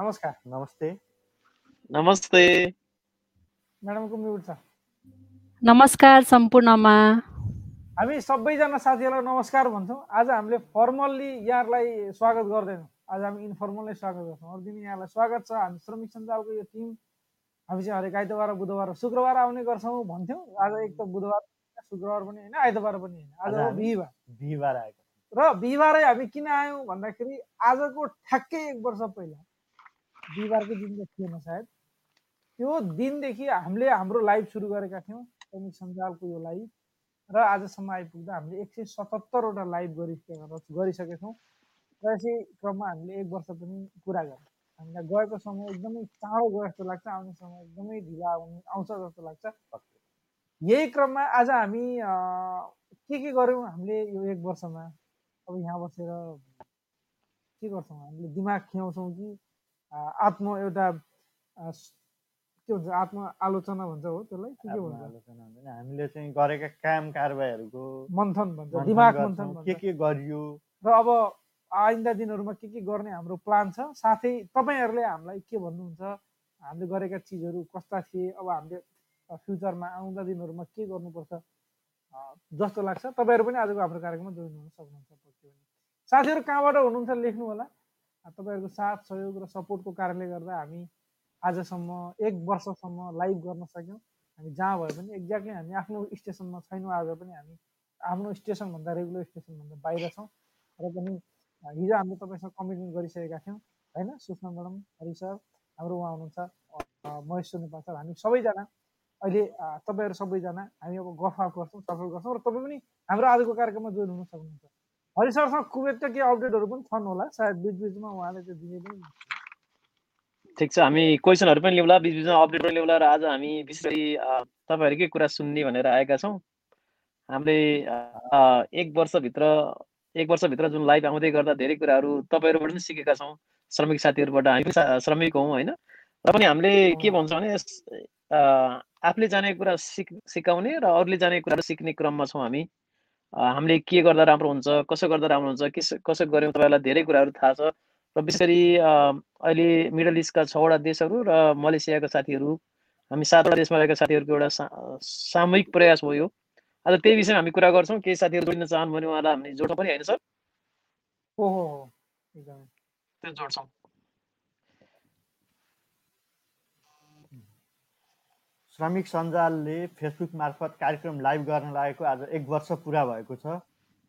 नमस्कार. नमस्ते. नमस्ते. म्याडमको म्युट छ? नमस्कार सम्पूर्णमा हामी सबैजना साथीहरूलाई नमस्कार भन्छौँ। आज हामीले फर्मल्ली यहाँहरूलाई स्वागत गर्दैनौँ। आज हामी इन्फर्मल्ली स्वागत गर्छौँ। अरू दिन यहाँलाई स्वागत छ। हामी श्रमिक सञ्जालको यो टिम। हामी चाहिँ हरेक आइतबार बुधबार शुक्रबार आउने गर्छौँ भन्थ्यौँ। आज एक त बुधबार शुक्रबार पनि होइन आइतबार पनि होइन। आज बिहिबार। बिहिबार आएको र बिहिबारै हामी किन आयौँ भन्दाखेरि आजको ठ्याक्कै एक वर्ष पहिला बिहिबारको दिन त थिएन सायद त्यो दिनदेखि हामीले हाम्रो लाइभ सुरु गरेका थियौँ। दैनिक सञ्जालको यो लाइभ र आजसम्म आइपुग्दा हामीले एक सय सतहत्तरवटा लाइभ गरिसकेका गरिसकेका छौँ। र यसै क्रममा हामीले एक वर्ष पनि पुरा गर्यौँ हामीलाई गएको समय एकदमै चाँडो गयो जस्तो लाग्छ आउने समय एकदमै ढिला आउने आउँछ जस्तो लाग्छ। यही क्रममा आज हामी के के गऱ्यौँ हामीले यो एक वर्षमा? अब यहाँ बसेर के गर्छौँ? हामीले दिमाग खियाउँछौँ कि आत्म एउटा के भन्छ आत्म आलोचना भन्छ हो त्यसलाई के के भन्छ? आलोचना हामीले चाहिँ गरेका काम कारबाहीहरूको मन्थन भन्छ दिमाग मन्थन के के गरियो? र अब आइन्दा दिनहरूमा के के गर्ने हाम्रो प्लान छ? साथै तपाईँहरूले हामीलाई के भन्नुहुन्छ? हामीले गरेका चिजहरू कस्ता थिए? अब हामीले फ्युचरमा आउँदा दिनहरूमा के गर्नुपर्छ? जस्तो लाग्छ। तपाईँहरू पनि आजको हाम्रो कार्यक्रममा जोइन हुन सक्नुहुन्छ साथीहरू कहाँबाट हुनुहुन्छ लेख्नु होला? तपाईँहरूको साथ सहयोग र सपोर्टको कारणले गर्दा हामी आजसम्म एक वर्षसम्म लाइभ गर्न सक्यौँ। हामी जहाँ भए पनि एक्ज्याक्टली हामी आफ्नो स्टेसनमा छैनौँ आज पनि हामी आफ्नो स्टेसनभन्दा रेगुलर स्टेसनभन्दा बाहिर छौँ। र पनि हिजो हामीले तपाईँसँग कमिटमेन्ट गरिसकेका थियौँ होइन? सुषमा म्याडम हरि सर हाम्रो उहाँ हुनुहुन्छ महेश सर। हामी सबैजना अहिले तपाईँहरू सबैजना हामी अब गफाफ गर्छौँ सफल गर्छौँ। र तपाईँ पनि हाम्रो आजको कार्यक्रममा जोइन हुन सक्नुहुन्छ। हरि सरसँग कुवेतका केही अपडेटहरू पनि छन् होला सायद बिच बिचमा उहाँले त्यो दिने पनि। ठिक छ हामी क्वेसनहरू पनि ल्याउँला बिच बिचमा अपडेट पनि ल्याउँला र आज हामी विशेष तपाईँहरूकै कुरा सुन्ने भनेर आएका छौँ हामीले एक वर्षभित्र एक वर्षभित्र जुन लाइभ आउँदै गर्दा धेरै कुराहरू तपाईँहरूबाट पनि सिकेका छौँ श्रमिक साथीहरूबाट हामी श्रमिक हौँ होइन र पनि हामीले के भन्छौँ भने आफूले जानेको कुरा सिक सिकाउने र अरूले जानेको कुराहरू सिक्ने क्रममा छौँ हामी हामीले के गर्दा राम्रो हुन्छ कसो गर्दा राम्रो हुन्छ के कसो गऱ्यौँ तपाईँहरूलाई धेरै कुराहरू थाहा छ। र विशेष गरी अहिले मिडल इस्टका छवटा देशहरू र मलेसियाका साथीहरू हामी सातवटा देशमा रहेका साथीहरूको एउटा सा, सामूहिक प्रयास हो यो आज त्यही विषयमा हामी कुरा गर्छौँ। केही साथीहरू जोडिन चाहनु भने उहाँलाई हामीले जोड्छौँ पनि होइन सर? हो हो हो। एकदमै। त्यो जोड्छौँ। श्रमिक सञ्जालले फेसबुक मार्फत कार्यक्रम लाइभ गर्न लागेको आज एक वर्ष पुरा भएको छ।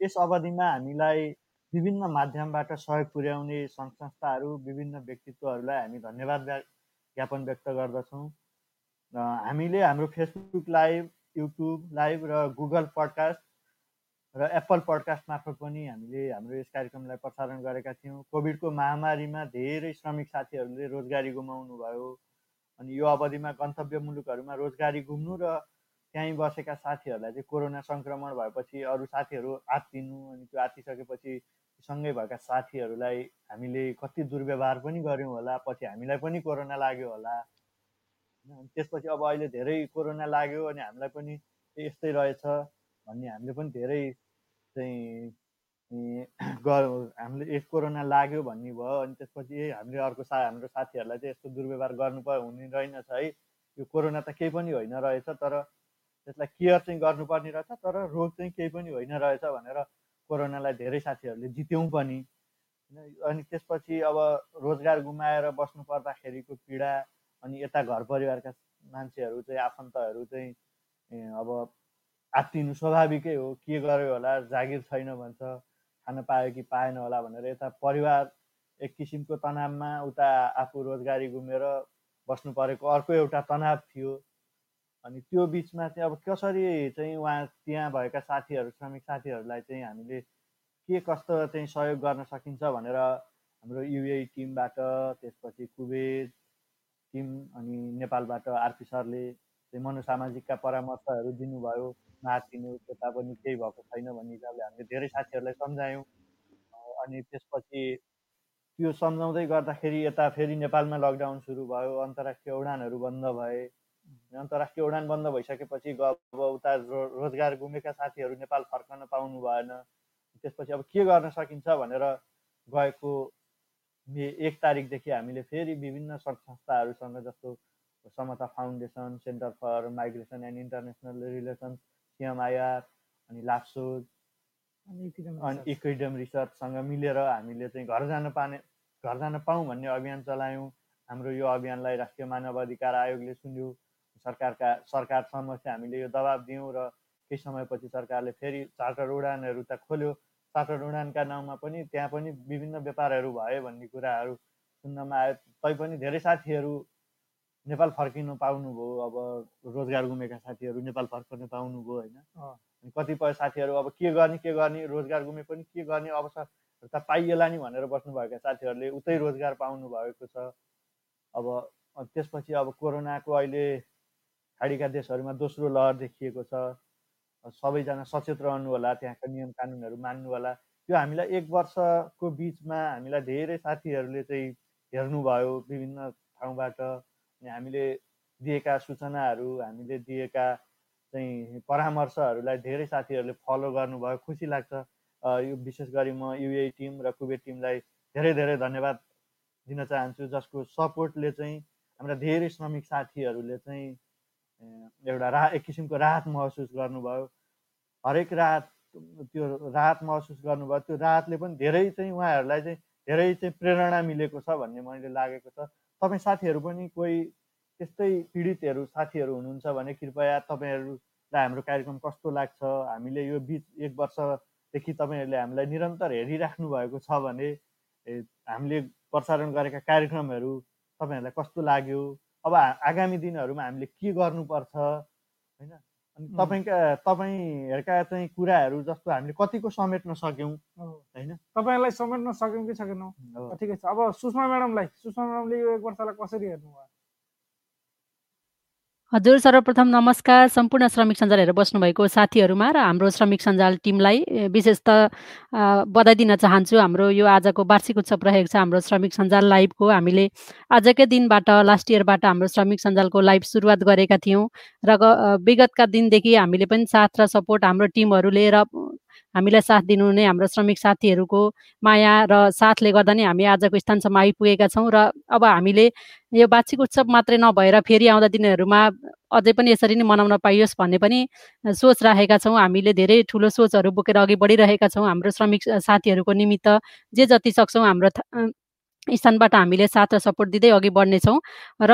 यस अवधिमा हामीलाई विभिन्न माध्यमबाट सहयोग पुर्याउने सङ्घ संस्थाहरू विभिन्न व्यक्तित्वहरूलाई हामी धन्यवाद ज्ञापन व्यक्त गर्दछौँ। हामीले हाम्रो फेसबुक लाइभ युट्युब लाइभ र गुगल पडकास्ट र एप्पल पडकास्ट मार्फत पनि हामीले हाम्रो यस कार्यक्रमलाई प्रसारण गरेका थियौँ। कोभिडको महामारीमा धेरै श्रमिक साथीहरूले रोजगारी गुमाउनु भयो अनि यो अवधिमा गन्तव्य मुलुकहरूमा रोजगारी गुम्नु र त्यहीँ बसेका साथीहरूलाई चाहिँ कोरोना सङ्क्रमण भएपछि अरू साथीहरू आत्तिनु अनि त्यो आत्तिसकेपछि सँगै भएका साथीहरूलाई हामीले कति दुर्व्यवहार पनि गऱ्यौँ होला पछि हामीलाई पनि कोरोना लाग्यो होला। होइन त्यसपछि अब अहिले धेरै कोरोना लाग्यो अनि हामीलाई पनि यस्तै रहेछ भन्ने हामीले पनि धेरै चाहिँ हामीले एक कोरोना लाग्यो भन्ने भयो अनि त्यसपछि हामीले अर्को सा हाम्रो साथीहरूलाई चाहिँ यस्तो दुर्व्यवहार गर्नु पर्यो हुने रहेनछ है। यो कोरोना त केही पनि होइन रहेछ तर त्यसलाई केयर चाहिँ गर्नुपर्ने रहेछ तर रोग चाहिँ केही पनि होइन रहेछ भनेर कोरोनालाई धेरै साथीहरूले जित्यौँ पनि। अनि त्यसपछि अब रोजगार गुमाएर बस्नु पर्दाखेरिको पीडा अनि यता घर परिवारका मान्छेहरू चाहिँ आफन्तहरू चाहिँ अब आत्तिनु स्वाभाविकै हो के गर्यो होला जागिर छैन भन्छ। खान पायो कि पाएन होला भनेर यता परिवार एक किसिमको तनावमा उता आफू रोजगारी गुमेर बस्नु परेको अर्को एउटा तनाव थियो। अनि त्यो बिचमा चाहिँ अब कसरी चाहिँ उहाँ त्यहाँ भएका साथीहरू श्रमिक साथीहरूलाई चाहिँ हामीले के कस्तो चाहिँ सहयोग गर्न सकिन्छ भनेर हाम्रो युए टिमबाट त्यसपछि कुवेत टिम अनि नेपालबाट आरपी सरले चाहिँ मनोसामाजिकका परामर्शहरू दिनुभयो नआत्तिनु त्यता पनि केही भएको छैन भन्ने हिसाबले हामीले धेरै साथीहरूलाई सम्झायौँ। अनि त्यसपछि त्यो सम्झाउँदै गर्दाखेरि यता फेरि नेपालमा लकडाउन सुरु भयो अन्तर्राष्ट्रिय उडानहरू बन्द भए। अन्तर्राष्ट्रिय उडान बन्द भइसकेपछि अब उता रो रोजगार गुमेका साथीहरू नेपाल फर्कन पाउनु भएन। त्यसपछि अब के गर्न सकिन्छ भनेर गएको मे एक तारिकदेखि हामीले फेरि विभिन्न सङ्घ संस्थाहरूसँग जस्तो Samata foundation center for migration and international relation CMIR अनि लाप्सोज अनि इक्विडम रिसर्चसँग मिलेर हामीले चाहिँ घर जान पाने घर जान पाऊँ भन्ने अभियान चलायौँ। हाम्रो यो अभियानलाई राष्ट्रिय मानव अधिकार आयोगले सुन्यो। सरकारका सरकार समक्ष हामीले यो दबाब दियौँ र केही समयपछि सरकारले फेरि चार्टर उडानहरू त खोल्यो। चार्टर उडानका नाउँमा पनि त्यहाँ पनि विभिन्न व्यापारहरू भयो भन्ने कुराहरू सुन्नमा आयो। तैपनि धेरै साथीहरू नेपाल फर्किनु पाउनुभयो अब रोजगार गुमेका साथीहरू नेपाल फर्कनु पाउनुभयो होइन? अनि कतिपय साथीहरू अब के गर्ने के गर्ने रोजगार गुमे पनि के गर्ने अवसर त पाइएला नि भनेर बस्नुभएका साथीहरूले उतै रोजगार पाउनु भएको छ। अब त्यसपछि अब कोरोनाको अहिले खाडीका देशहरूमा दोस्रो लहर देखिएको छ। सबैजना सचेत रहनु होला त्यहाँका नियम कानुनहरू मान्नु होला त्यो हामीलाई एक वर्षको बिचमा हामीलाई धेरै साथीहरूले चाहिँ हेर्नुभयो विभिन्न ठाउँबाट। हामीले दिएका सूचनाहरू हामीले दिएका चाहिँ परामर्शहरूलाई धेरै साथीहरूले फलो गर्नुभयो। खुसी लाग्छ। यो विशेष गरी म युए टिम र कुबेट टिमलाई धेरै धेरै धन्यवाद दिन चाहन्छु जसको सपोर्टले चाहिँ हाम्रा धेरै श्रमिक साथीहरूले चाहिँ एउटा रा एक किसिमको राहत महसुस गर्नुभयो। हरेक राहत त्यो राहत महसुस गर्नुभयो। त्यो राहतले पनि धेरै चाहिँ उहाँहरूलाई चाहिँ धेरै चाहिँ प्रेरणा मिलेको छ भन्ने मैले लागेको छ। तपाईँ साथीहरू पनि कोही त्यस्तै पीडितहरू साथीहरू हुनुहुन्छ भने कृपया तपाईँहरूलाई हाम्रो कार्यक्रम कस्तो लाग्छ? हामीले यो बिच एक वर्षदेखि तपाईँहरूले हामीलाई निरन्तर हेरिराख्नु भएको छ भने हामीले प्रसारण गरेका कार्यक्रमहरू तपाईँहरूलाई कस्तो लाग्यो? अब आगामी दिनहरूमा हामीले के गर्नुपर्छ? होइन? अनि तपाईँका तपाईँहरूका चाहिँ कुराहरू जस्तो हामीले कतिको समेट्न सक्यौँ होइन? तपाईँलाई समेट्न सक्यौँ कि सकेनौँ? ठिकै छ। अब सुषमा म्याडमलाई सुषमा म्याडमले यो एक वर्षलाई कसरी हेर्नुभयो? हजुर सर्वप्रथम नमस्कार। सम्पूर्ण श्रमिक सञ्जाल हेरेर बस्नुभएको साथीहरूमा र हाम्रो श्रमिक सञ्जाल टिमलाई विशेष त बधाई दिन चाहन्छु। हाम्रो यो आजको वार्षिक उत्सव रहेको छ हाम्रो श्रमिक सञ्जाल लाइभको। हामीले आजकै दिनबाट लास्ट इयरबाट हाम्रो श्रमिक सञ्जालको लाइभ सुरुवात गरेका थियौँ र विगतका दिनदेखि हामीले पनि साथ र सपोर्ट हाम्रो टिमहरूले र हामीलाई साथ दिनुहुने हाम्रो श्रमिक साथीहरूको माया र साथले गर्दा नै हामी आजको स्थानसम्म आइपुगेका छौँ र अब हामीले यो वार्षिक उत्सव मात्रै नभएर फेरि आउँदा दिनहरूमा अझै पनि यसरी नै मनाउन पाइयोस् भन्ने पनि सोच राखेका छौँ। हामीले धेरै ठुलो सोचहरू बोकेर अघि बढिरहेका छौँ। हाम्रो श्रमिक साथीहरूको निमित्त जे जति सक्छौँ हाम्रो स्थानबाट हामीले साथ र सपोर्ट दिँदै अघि बढ्नेछौँ। र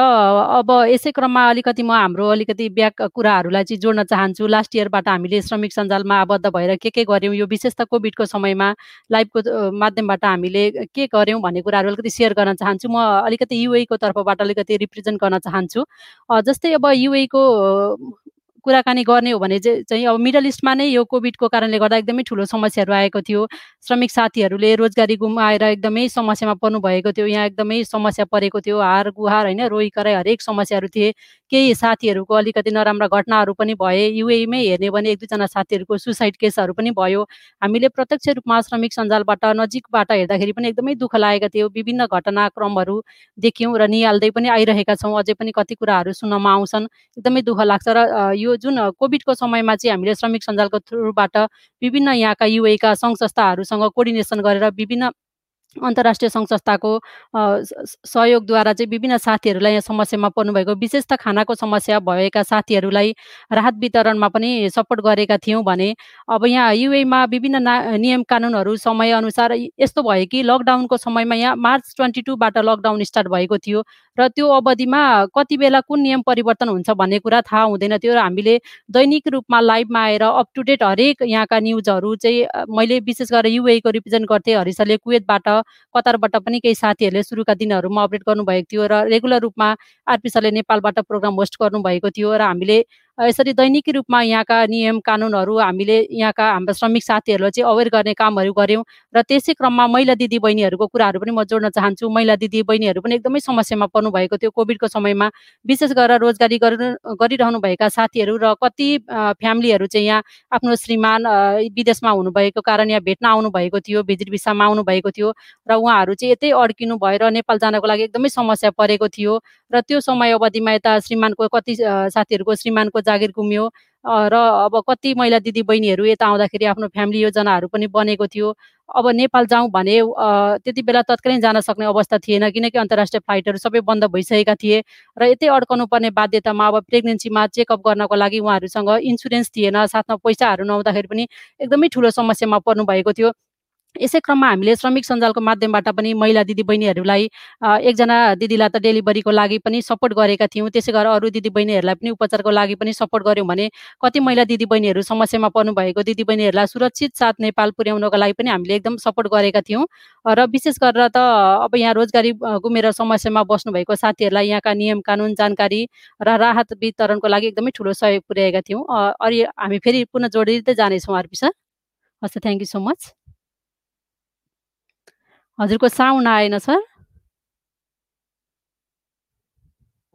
अब यसै क्रममा अलिकति म हाम्रो अलिकति ब्याक कुराहरूलाई चाहिँ जोड्न चाहन्छु। लास्ट इयरबाट हामीले श्रमिक सञ्जालमा आबद्ध भएर के के गऱ्यौँ यो विशेष त कोभिडको समयमा लाइभको माध्यमबाट हामीले के गऱ्यौँ भन्ने कुराहरू अलिकति सेयर गर्न चाहन्छु। म अलिकति युएको तर्फबाट अलिकति रिप्रेजेन्ट गर्न चाहन्छु। जस्तै अब युएको कुराकानी गर्ने हो भने चाहिँ अब मिडल इस्टमा नै यो कोभिडको कारणले गर्दा एकदमै ठुलो समस्याहरू आएको थियो। श्रमिक साथीहरूले रोजगारी गुमाएर एकदमै समस्यामा पर्नु भएको थियो। यहाँ एकदमै समस्या परेको थियो। हार गुहार होइन रोही कराई हरेक समस्याहरू थिए। केही साथीहरूको अलिकति नराम्रा घटनाहरू पनि भए युएमै हेर्ने भने एक दुईजना साथीहरूको सुसाइड केसहरू पनि भयो। हामीले प्रत्यक्ष रूपमा श्रमिक सञ्जालबाट नजिकबाट हेर्दाखेरि पनि एकदमै दुःख लागेका थियो। विभिन्न घटनाक्रमहरू देख्यौँ र निहाल्दै पनि आइरहेका छौँ। अझै पनि कति कुराहरू सुन्नमा आउँछन्। एकदमै दुःख लाग्छ र यो जुन कोभिडको समयमा चाहिँ हामीले श्रमिक सञ्जालको थ्रुबाट विभिन्न यहाँका युएका सङ्घ संस्थाहरूसँग कोर्डिनेसन गरेर विभिन्न अन्तर्राष्ट्रिय सङ्घ संस्थाको सहयोगद्वारा चाहिँ विभिन्न साथीहरूलाई यहाँ समस्यामा पर्नुभएको विशेष त खानाको समस्या भएका साथीहरूलाई राहत वितरणमा पनि सपोर्ट गरेका थियौँ भने अब यहाँ युएमा विभिन्न ना नियम कानुनहरू समयअनुसार यस्तो भयो कि लकडाउनको समयमा यहाँ मार्च ट्वेन्टी टूबाट लकडाउन स्टार्ट भएको थियो। र त्यो अवधिमा कति बेला कुन नियम परिवर्तन हुन्छ भन्ने कुरा थाहा हुँदैन थियो र हामीले दैनिक रूपमा लाइभमा आएर अप टु डेट हरेक यहाँका न्युजहरू चाहिँ मैले विशेष गरेर युएको रिप्रेजेन्ट गर्थेँ हरिसले कुवेतबाट कतारबाट पनि केही साथीहरूले सुरुका दिनहरूमा अपडेट गर्नुभएको थियो र रेगुलर रूपमा आरपी सरले नेपालबाट प्रोग्राम होस्ट गर्नुभएको थियो र हामीले यसरी दैनिकी रूपमा यहाँका नियम कानुनहरू हामीले यहाँका हाम्रो श्रमिक साथीहरूलाई चाहिँ अवेर गर्ने कामहरू गऱ्यौँ र त्यसै क्रममा महिला दिदी बहिनीहरूको कुराहरू पनि म जोड्न चाहन्छु। महिला दिदी बहिनीहरू पनि एकदमै समस्यामा पर्नु भएको थियो। कोभिडको समयमा विशेष गरेर रोजगारी गरिरहनु भएका साथीहरू र कति फ्यामिलीहरू चाहिँ यहाँ आफ्नो श्रीमान विदेशमा हुनुभएको कारण यहाँ भेट्न आउनु भएको थियो भिजिट भिसामा आउनु भएको थियो र उहाँहरू चाहिँ यतै अड्किनु भएर नेपाल जानको लागि एकदमै समस्या परेको थियो र त्यो समय अवधिमा यता श्रीमानको कति साथीहरूको श्रीमानको जागिर गुम्यो र अब कति महिला दिदी बहिनीहरू यता आउँदाखेरि आफ्नो फ्यामिली योजनाहरू पनि बनेको थियो। अब नेपाल जाउँ भने त्यति बेला तत्कालीन जान सक्ने अवस्था थिएन किनकि अन्तर्राष्ट्रिय फ्लाइटहरू सबै बन्द भइसकेका थिए। र यतै अड्कनु पर्ने बाध्यतामा अब प्रेग्नेन्सीमा चेकअप गर्नको लागि उहाँहरूसँग इन्सुरेन्स थिएन। साथमा पैसाहरू नहुँदाखेरि पनि एकदमै ठुलो समस्यामा पर्नु भएको थियो। यसै क्रममा हामीले श्रमिक सञ्जालको माध्यमबाट पनि महिला दिदीबहिनीहरूलाई एकजना दिदीलाई त डेलिभरीको लागि पनि सपोर्ट गरेका थियौँ। त्यसै गरेर अरू दिदीबहिनीहरूलाई पनि उपचारको लागि पनि सपोर्ट गऱ्यौँ भने कति महिला दिदीबहिनीहरू समस्यामा पर्नु भएको दिदीबहिनीहरूलाई सुरक्षित साथ नेपाल पुर्याउनको लागि पनि हामीले एकदम सपोर्ट गरेका थियौँ। र विशेष गरेर त अब यहाँ रोजगारी गुमेर समस्यामा बस्नुभएको साथीहरूलाई यहाँका नियम कानुन जानकारी र राहत वितरणको लागि एकदमै ठुलो सहयोग पुर्याएका थियौँ। अनि हामी फेरि पुनः जोडिँदै जानेछौँ आरपी सर। हस् थ्याङ्क यू सो मच हजुरको साउन्ड आएन sir.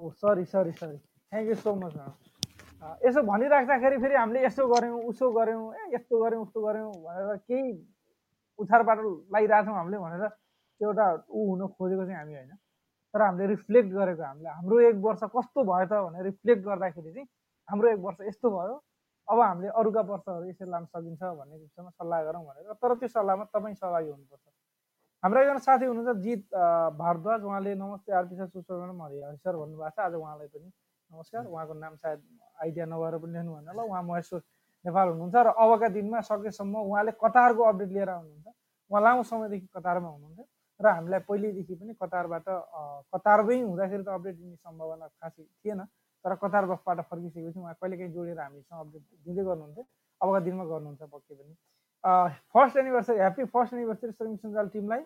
Oh sorry sorry sorry thank you so much यसो भनिराख्दाखेरि फेरि हामीले यसो गऱ्यौँ उसो गऱ्यौँ ए यस्तो गऱ्यौँ उस्तो गऱ्यौँ भनेर केही उछारबाट लगाइरहेछौँ हामीले भनेर एउटा ऊ हुन खोजेको चाहिँ हामी होइन। तर हामीले रिफ्लेक्ट गरेको हामीले हाम्रो एक वर्ष कस्तो भयो त भनेर रिफ्लेक्ट गर्दाखेरि चाहिँ हाम्रो एक वर्ष यस्तो भयो अब हामीले अरूका वर्षहरू यसरी लान सकिन्छ भन्ने विषयमा सल्लाह गरौँ भनेर तर त्यो सल्लाहमा तपाईँ सहभागी हुनुपर्छ। हाम्रो एकजना साथी हुनुहुन्छ जित भारद्वाज। उहाँले नमस्ते आरपी सर म हरि सर भन्नुभएको छ। आज उहाँलाई पनि नमस्कार। उहाँको नाम सायद आइडिया नभएर पनि लेख्नु भएन ल उहाँ महेश्वर नेपाल हुनुहुन्छ र अबका दिनमा सकेसम्म उहाँले कतारको अपडेट लिएर आउनुहुन्छ। उहाँ लामो समयदेखि कतारमा हुनुहुन्छ र हामीलाई पहिल्यैदेखि पनि कतारबाट कतारमै हुँदाखेरि त अपडेट दिने सम्भावना खासै थिएन। तर कतार बफबाट फर्किसकेपछि उहाँ कहिलेकाहीँ जोडेर हामीसँग अपडेट दिँदै गर्नुहुन्थ्यो। अबका दिनमा गर्नुहुन्छ पक्कै पनि। First anniversary happy first anniversary श्रमिक सञ्जाल टिमलाई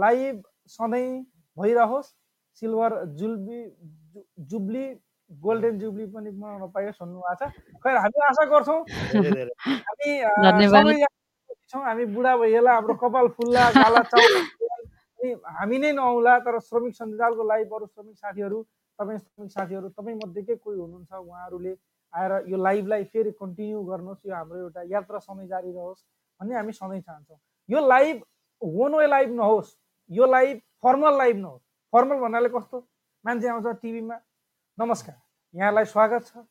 लाइभ सधैँ भइरहोस्। सिल्भर जुल्बी जुब्ली गोल्डन जुब्ली पनि मनाउन पाइयोस् भन्नुभएको छ। खै हामी आशा गर्छौँ हामी छौँ हामी बुढा भइएला हाम्रो कपाल फुल्ला काला चाउ हामी नै नआउला तर श्रमिक सञ्जालको लाइभ अरू श्रमिक साथीहरू तपाईँ श्रमिक साथीहरू तपाईँ मध्येकै कोही हुनुहुन्छ उहाँहरूले आएर यो लाइभलाई फेरि कन्टिन्यू गर्नुहोस् यो हाम्रो एउटा यात्रा सधैँ जारी रहोस् भन्ने हामी सधैँ चाहन्छौँ। यो लाइभ वान वे लाइभ नहोस् यो लाइभ फर्मल लाइभ नहोस्। फर्मल भन्नाले कस्तो? मान्छे आउँछ टिभीमा नमस्कार यहाँलाई स्वागत छ।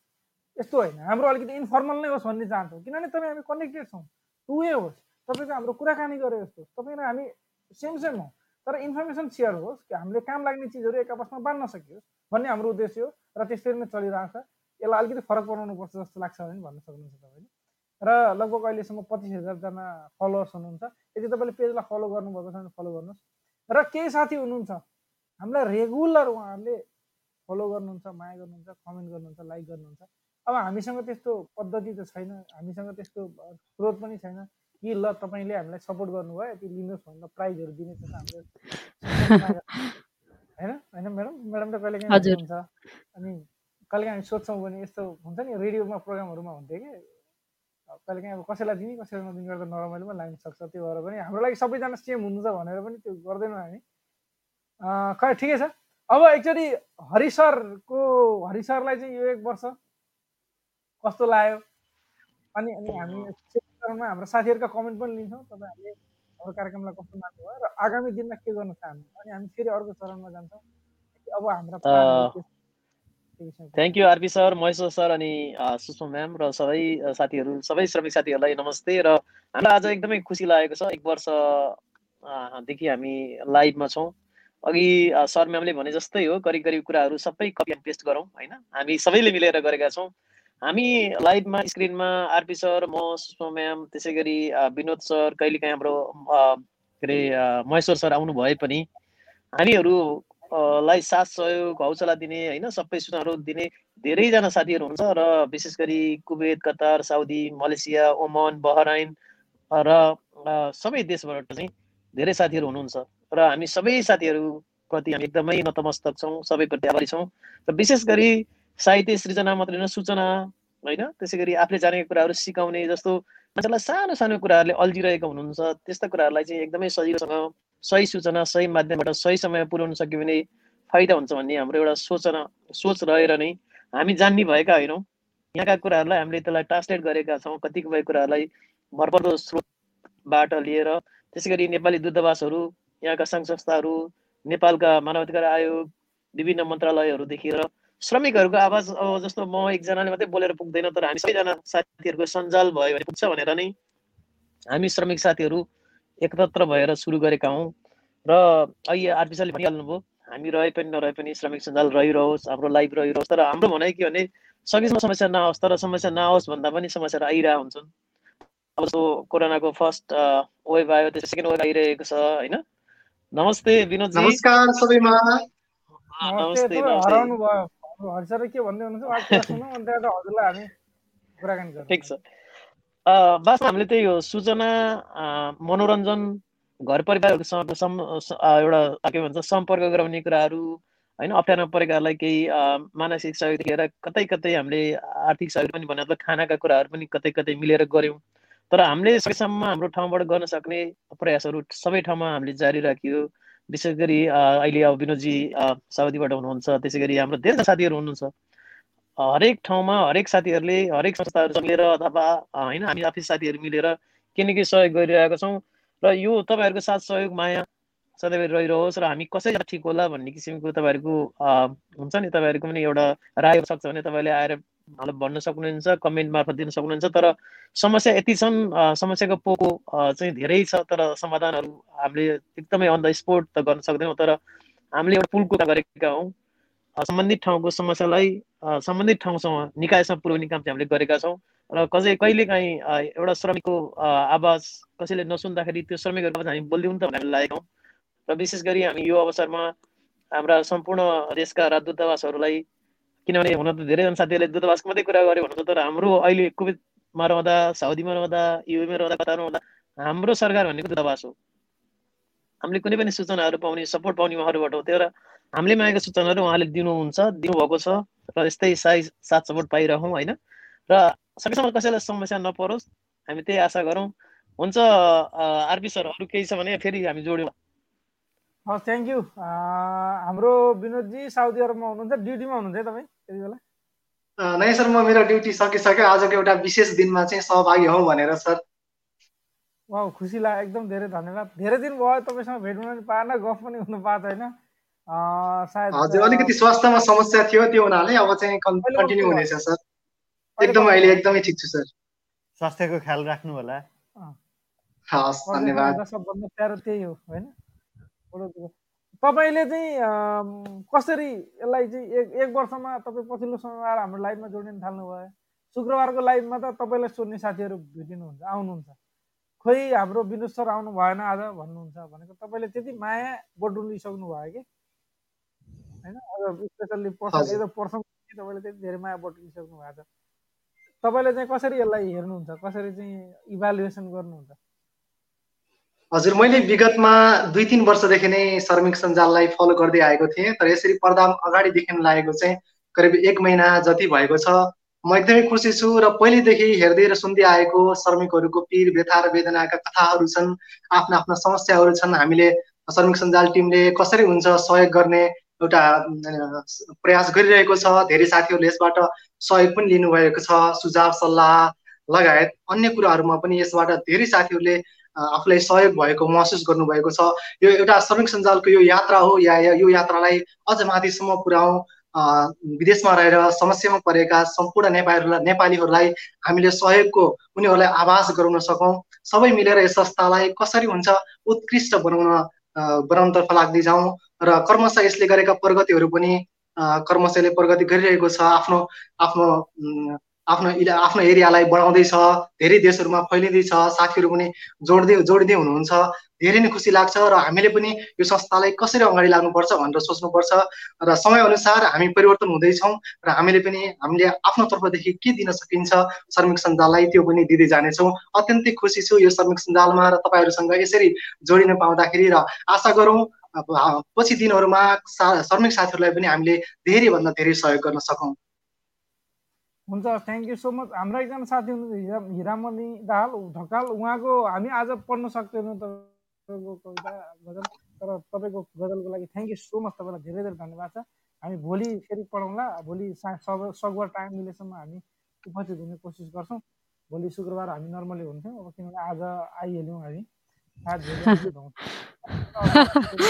यस्तो होइन हाम्रो अलिकति इन्फर्मल नै होस् भन्ने चाहन्छौँ। किनभने तपाईँ हामी कनेक्टेड छौँ। टु वे होस् तपाईँको हाम्रो कुराकानी गरे जस्तो। तपाईँ र हामी सेम सेम हौँ। तर इन्फर्मेसन सेयर होस् कि हामीले काम लाग्ने चिजहरू एक आपसमा बाँध्न सकियोस् भन्ने हाम्रो उद्देश्य हो र त्यसरी नै चलिरहेको छ। यसलाई अलिकति फरक बनाउनु पर्छ जस्तो लाग्छ भने भन्न सक्नुहुन्छ तपाईँले। र लगभग अहिलेसम्म पच्चिस हजारजना फलोवर्स हुनुहुन्छ। यदि तपाईँले पेजलाई फलो गर्नुभएको छ भने फलो गर्नुहोस्। र केही साथी हुनुहुन्छ हामीलाई रेगुलर उहाँहरूले फलो गर्नुहुन्छ माया गर्नुहुन्छ कमेन्ट गर्नुहुन्छ लाइक गर्नुहुन्छ। अब हामीसँग त्यस्तो पद्धति त छैन हामीसँग त्यस्तो स्रोत पनि छैन कि ल तपाईँले हामीलाई सपोर्ट गर्नुभयो यति लिनुहोस् भनेर प्राइजहरू दिने हाम्रो होइन? होइन म्याडम म्याडम त कहिले काहीँ हुन्छ अनि कहिले हामी सोध्छौँ भने यस्तो हुन्छ नि रेडियोमा प्रोग्रामहरूमा हुन्थ्यो कि? कहिले काहीँ अब कसैलाई दिने कसैलाई नदिने गर्दा नरमाइलो पनि लाग्न सक्छ त्यो भएर पनि हाम्रो लागि सबैजना सेम हुनुहुन्छ भनेर पनि त्यो गर्दैनौँ हामी। खै ठिकै छ। अब एकचोटि हरि सरको हरि सरलाई चाहिँ यो एक वर्ष कस्तो लाग्यो? अनि अनि हामी चरणमा हाम्रो साथीहरूका कमेन्ट पनि लिन्छौँ तपाईँहरूले हाम्रो कार्यक्रमलाई कस्तो मान्नुभयो र आगामी दिनमा के गर्न चाहनुहुन्छ अनि हामी फेरि अर्को चरणमा जान्छौँ। अब हाम्रा thank you RP sir Maheshwar sir अनि सुषमा म्याम र सबै साथीहरू सबै श्रमिक साथीहरूलाई नमस्ते र हामीलाई आज एकदमै खुसी लागेको छ। एक वर्षदेखि हामी लाइभमा छौँ। अघि सर म्यामले भने जस्तै हो करिब करिब कुराहरू सबै कपी एन्ड पेस्ट गरौँ होइन? हामी सबैले मिलेर गरेका छौँ। हामी लाइभमा स्क्रिनमा आरपी सर म सुषमा म्याम त्यसै गरी विनोद सर कहिलेकाहीँ हाम्रो के अरे महेश्वर सर आउनु भए पनि हामीहरू लाई साथ सहयोग हौसला दिने होइन सबै सूचनाहरू दिने धेरैजना साथीहरू हुन्छ र विशेष गरी कुवेत कतार साउदी मलेसिया ओमन बहराइन र सबै देशबाट चाहिँ धेरै साथीहरू हुनुहुन्छ र हामी सबै साथीहरूप्रति हामी एकदमै नतमस्तक छौँ सबैप्रति आभारी छौँ र विशेष गरी साहित्य सृजना मात्रै होइन सूचना होइन त्यसै गरी आफूले जानेको कुराहरू सिकाउने जस्तो मान्छेलाई सानो सानो कुराहरूले अल्झिरहेको हुनुहुन्छ त्यस्ता कुराहरूलाई चाहिँ एकदमै सजिलोसँग सही सूचना सही माध्यमबाट सही समयमा पुर्याउन सक्यो भने फाइदा हुन्छ भन्ने हाम्रो एउटा सोचना सोच रहेर नै हामी जान्ने भएका होइनौँ। यहाँका कुराहरूलाई हामीले त्यसलाई ट्रान्सलेट गरेका छौँ कतिपय कुराहरूलाई भरपर्दो स्रोतबाट लिएर। त्यसै गरी नेपाली दूतावासहरू यहाँका सङ्घ संस्थाहरू नेपालका मानवाधिकार आयोग विभिन्न मन्त्रालयहरूदेखि र श्रमिकहरूको आवाज अब जस्तो म एकजनाले मात्रै बोलेर पुग्दैन तर हामी सबैजना साथीहरूको सञ्जाल भयो भने पुग्छ भनेर नै हामी श्रमिक साथीहरू एकत्र भएर सुरु गरेका हौँ। र अहिले आरपी सरले भनिहाल्नुभयो हामी रहे पनि नरहे पनि श्रमिक सञ्जाल रहिरहोस् हाम्रो लाइफ रहिरहोस्। तर हाम्रो भनाइ के भने सकेसम्म समस्या नआओस् तर समस्या नआओस् भन्दा पनि समस्याहरू आइरहेको हुन्छन्। अब जस्तो कोरोनाको फर्स्ट वेभ आयो त्यसपछि सेकेन्ड वेभ आइरहेको छ होइन? नमस्ते विनोदजी। नमस्कार सबैमा। नमस्ते हराउनु भयो हाम्रो हरिसर के भन्दै हुनुहुन्छ? ठिक छ। वास्तवमा हामीले त्यही हो सूचना मनोरञ्जन घर परिवारहरूसँग एउटा के भन्छ सम्पर्क गराउने कुराहरू होइन अप्ठ्यारो परेकाहरूलाई केही मानसिक सहयोग दिएर कतै कतै हामीले आर्थिक सहयोग पनि भने खानाका कुराहरू पनि कतै कतै मिलेर गऱ्यौँ। तर हामीले सकेसम्म हाम्रो ठाउँबाट गर्न सक्ने प्रयासहरू सबै ठाउँमा हामीले जारी राखियो। विशेष गरी अहिले अब विनोदजी साउदीबाट हुनुहुन्छ त्यसै गरी हाम्रो धेरै साथीहरू हुनुहुन्छ। हरेक ठाउँमा हरेक साथीहरूले हरेक संस्थाहरू मिलेर अथवा होइन हामी आफै साथीहरू मिलेर के न के सहयोग गरिरहेका छौँ। र यो तपाईँहरूको साथ सहयोग माया सधैँ रहिरहोस् र हामी कसरी ठिक होला भन्ने किसिमको तपाईँहरूको हुन्छ नि तपाईँहरूको पनि एउटा राय सक्छ भने तपाईँले आएर मलाई भन्न सक्नुहुन्छ कमेन्ट मार्फत दिन सक्नुहुन्छ। तर समस्या यति छन् समस्याको पोको चाहिँ धेरै छ तर समाधानहरू हामीले एकदमै अन द स्पोट त गर्न सक्दैनौँ। तर हामीले एउटा पुलको गरेका हौँ। सम्बन्धित ठाउँको समस्यालाई सम्बन्धित ठाउँसँग निकायसँग पुर्याउने काम चाहिँ हामीले गरेका छौँ। र कसै कहिलेकाहीँ अ, एउटा श्रमिकको आवाज कसैले नसुन्दाखेरि त्यो श्रमिकहरूको आवाज हामी बोलिदिउँ त भनेर लागेका र विशेष गरी हामी यो अवसरमा हाम्रा सम्पूर्ण देशका राजदूतावासहरूलाई किनभने हुन त धेरैजना साथीहरूले दूतावासको मात्रै कुरा गर्यो भन्नु तर हाम्रो अहिले कुवेतमा रहँदा साउदीमा रहँदा युएमा रहँदा कतारमा रहँदा हाम्रो सरकार भनेको दूतावास हो। हामीले कुनै पनि सूचनाहरू पाउने सपोर्ट पाउने उहाँहरूबाट हो त्यही भएर हामीले मागेको सूचनाहरू उहाँले दिनुहुन्छ दिनुभएको छ र यस्तै साई साथ सपोर्ट पाइरहौँ होइन? र सकेसम्म कसैलाई समस्या नपरोस् हामी त्यही आशा गरौँ। हुन्छ आरपी सर अरू केही छ भने फेरि हामी जोड्यौँ। हस् थ्याङ्क यू हाम्रो विनोदजी साउदी अरबमा हुनुहुन्छ ड्युटीमा हुनुहुन्छ है तपाईँ त्यति बेला? नै सर म मेरो ड्युटी सकिसक्यो। आजको एउटा विशेष दिनमा चाहिँ सहभागी हौ भनेर सर। वा खुसी लाग्यो एकदम धेरै धन्यवाद। धेरै दिन भयो तपाईँसँग भेट हुन पनि पाएन गफ पनि हुनु पाएको छैन। हजुर अँ, अलिकति स्वास्थ्यमा समस्या थियो त्यो हुनाले अब चाहिँ कन्टिन्यू हुनेछ सर। एकदम अहिले? एकदमै ठिक छु सर। स्वास्थ्यको ख्याल राख्नु होला। हस् धन्यवाद। भन्दा सबभन्दा प्यारो त्यही हो होइन। तपाईँले चाहिँ कसरी यसलाई चाहिँ एक एक वर्षमा तपाईँ पछिल्लो समयमा आएर हाम्रो लाइभमा जोडिन थाल्नुभयो? शुक्रबारको लाइभमा त तपाईँलाई सोध्ने साथीहरू भेटिनुहुन्छ आउनुहुन्छ। खोइ हाम्रो विनोद सर आउनु भएन आज भन्नुहुन्छ भनेको तपाईँले त्यति माया बटुलिसक्नु भयो कि? होइन? Specially person. As a person तपाईँले त्यति धेरै माया बटुलिसक्नु भएको छ। तपाईँले चाहिँ कसरी यसलाई हेर्नुहुन्छ? कसरी चाहिँ इभ्यालुएसन गर्नुहुन्छ? हजुर मैले विगतमा दुई तिन वर्षदेखि नै श्रमिक सञ्जाललाई फलो गर्दै आएको थिएँ। तर यसरी पर्दा अगाडिदेखि लागेको चाहिँ करिब एक महिना जति भएको छ। म एकदमै खुसी छु र पहिलेदेखि हेर्दै र सुन्दै आएको श्रमिकहरूको पीर व्यथा र वेदनाका कथाहरू छन् आफ्ना आफ्ना समस्याहरू छन्। हामीले श्रमिक सञ्जाल टिमले कसरी हुन्छ सहयोग गर्ने एउटा प्रयास गरिरहेको छ। धेरै साथीहरूले यसबाट सहयोग पनि लिनुभएको छ। सुझाव सल्लाह लगायत अन्य कुराहरूमा पनि यसबाट धेरै साथीहरूले आफूलाई सहयोग भएको महसुस गर्नुभएको छ। यो एउटा श्रमिक सञ्जालको यो यात्रा हो। या या यात्रालाई अझ माथिसम्म पुर्याउँ अ, विदेशमा रहेर समस्यामा परेका सम्पूर्ण नेपालीहरूलाई नेपालीहरूलाई हामीले सहयोगको उनीहरूलाई आभास गराउन सकौँ। सबै मिलेर यस संस्थालाई कसरी हुन्छ उत्कृष्ट बनाउन बनाउनतर्फ लाग्दै जाउँ र कर्मशः यसले गरेका प्रगतिहरू पनि अ, कर्मशः यसले प्रगति गरिरहेको छ आफ्नो आफ्नो आफ्नो आफ्नो एरियालाई बढाउँदैछ धेरै देशहरूमा फैलिँदैछ साथीहरू पनि जोड्दै जोड्दै हुनुहुन्छ। धेरै नै खुसी लाग्छ र हामीले पनि यो संस्थालाई कसरी अगाडि लानुपर्छ भनेर सोच्नुपर्छ र समयअनुसार हामी परिवर्तन हुँदैछौँ र हामीले पनि हामीले आफ्नो तर्फदेखि के दिन सकिन्छ श्रमिक सञ्जाललाई त्यो पनि दिँदै जानेछौँ। अत्यन्तै खुसी छु यो श्रमिक सञ्जालमा र तपाईँहरूसँग यसरी जोडिन पाउँदाखेरि र आशा गरौँ पछि दिनहरूमा श्रमिक साथीहरूलाई पनि हामीले धेरैभन्दा धेरै सहयोग गर्न सकौँ। हुन्छ थ्याङ्क यू सो मच हाम्रा एकजना साथी हुनुहुन्छ हिरा हिरामणि दाहाल ढकाल उहाँको हामी आज पढ्न सक्दैनौँ तपाईँको कविता गजल तर तपाईँको गजलको लागि थ्याङ्क यू सो मच तपाईँलाई धेरै धेरै धन्यवाद छ। हामी भोलि फेरि पढौँला भोलि सा सगुवा टाइम मिलेसम्म हामी उपस्थित हुने कोसिस गर्छौँ। भोलि शुक्रबार हामी नर्मली हुन्थ्यौँ अब किनभने आज आइहाल्यौँ हामी।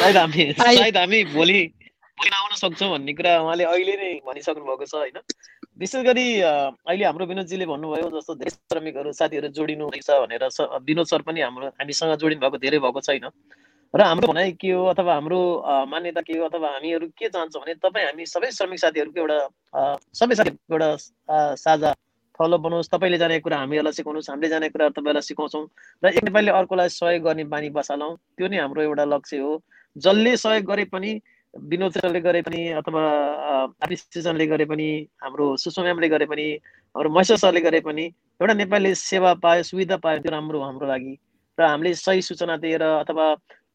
सायद हामी सायद हामी भोलि भोलि आउन सक्छौँ भन्ने कुरा उहाँले अहिले नै भनिसक्नु भएको छ होइन? विशेष गरी अहिले हाम्रो विनोदजीले भन्नुभयो जस्तो धेरै श्रमिकहरू साथीहरू जोडिनु हुँदैछ भनेर विनोद सर पनि हाम्रो हामीसँग जोडिनु भएको धेरै भएको छैन। र हाम्रो भनाइ के हो अथवा हाम्रो मान्यता के हो अथवा हामीहरू के चाहन्छौँ भने तपाईँ हामी सबै श्रमिक साथीहरूको एउटा सबै साथीहरूको एउटा साझा फलो बनाओस् तपाईँले जानेको कुरा हामीहरूलाई सिकाउनुहोस् हामीले जानेको कुरा तपाईँलाई सिकाउँछौँ। र एक नेपालीले अर्कोलाई सहयोग गर्ने बानी बसालौँ। त्यो नै हाम्रो एउटा लक्ष्य हो। जसले सहयोग गरे पनि विनोद सरले गरे पनि अथवा सिजनले गरे पनि हाम्रो सुषमा गरे पनि हाम्रो महेश्वर सरले गरे पनि एउटा नेपालीले सेवा पायो सुविधा पायो त्यो राम्रो हाम्रो लागि। र हामीले सही सूचना दिएर अथवा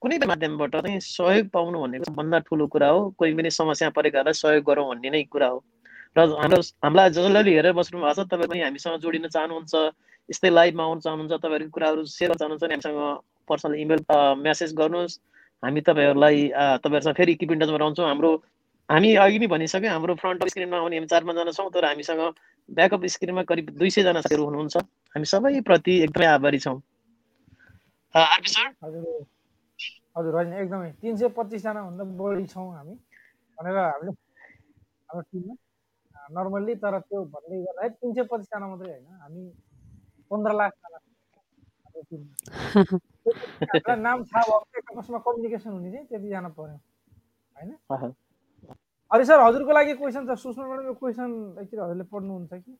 कुनै पनि माध्यमबाट चाहिँ सहयोग पाउनु भनेको भन्दा ठुलो कुरा हो। कोही पनि समस्या परेकाहरूलाई सहयोग गरौँ भन्ने नै कुरा हो। र हाम्रो हामीलाई जसले हेरेर बस्नु भएको छ तपाईँ पनि हामीसँग जोडिन चाहनुहुन्छ यस्तै लाइभमा आउनु चाहनुहुन्छ तपाईँहरूको कुराहरू सेयर चाहनुहुन्छ भने हामीसँग पर्सनल इमेल म्यासेज गर्नुहोस्। हामी तपाईँहरूलाई तपाईँहरूसँग फेरि किप इन्टचमा रहन्छौँ हाम्रो हामी अघि नै भनिसक्यो हाम्रो फ्रन्ट स्क्रिनमा आउने हामी चार पाँचजना छौँ तर हामीसँग ब्याकअप स्क्रिनमा करिब दुई सयजना साथीहरू हुनुहुन्छ। हामी सबैप्रति एकदमै आभारी छौँ। हजुर हजुर होइन एकदमै। तिन सय पच्चिसजनाभन्दा बढी छौँ हामी। भनेर हामीले हाम्रो टिममा। नर्मल्ली तर त्यो भन्दै गर्दाखेरि तिन सय पच्चिसजना मात्रै होइन। हामी पन्ध्र लाखजना नाम थाहा भएको आपसमा कम्युनिकेसन हुने चाहिँ त्यतिजना पऱ्यो होइन हरि सर हजुरको लागि क्वेसन छ सुषमा म्याडम यो क्वेसन एकचोटि हजुरले पढ्नुहुन्छ कि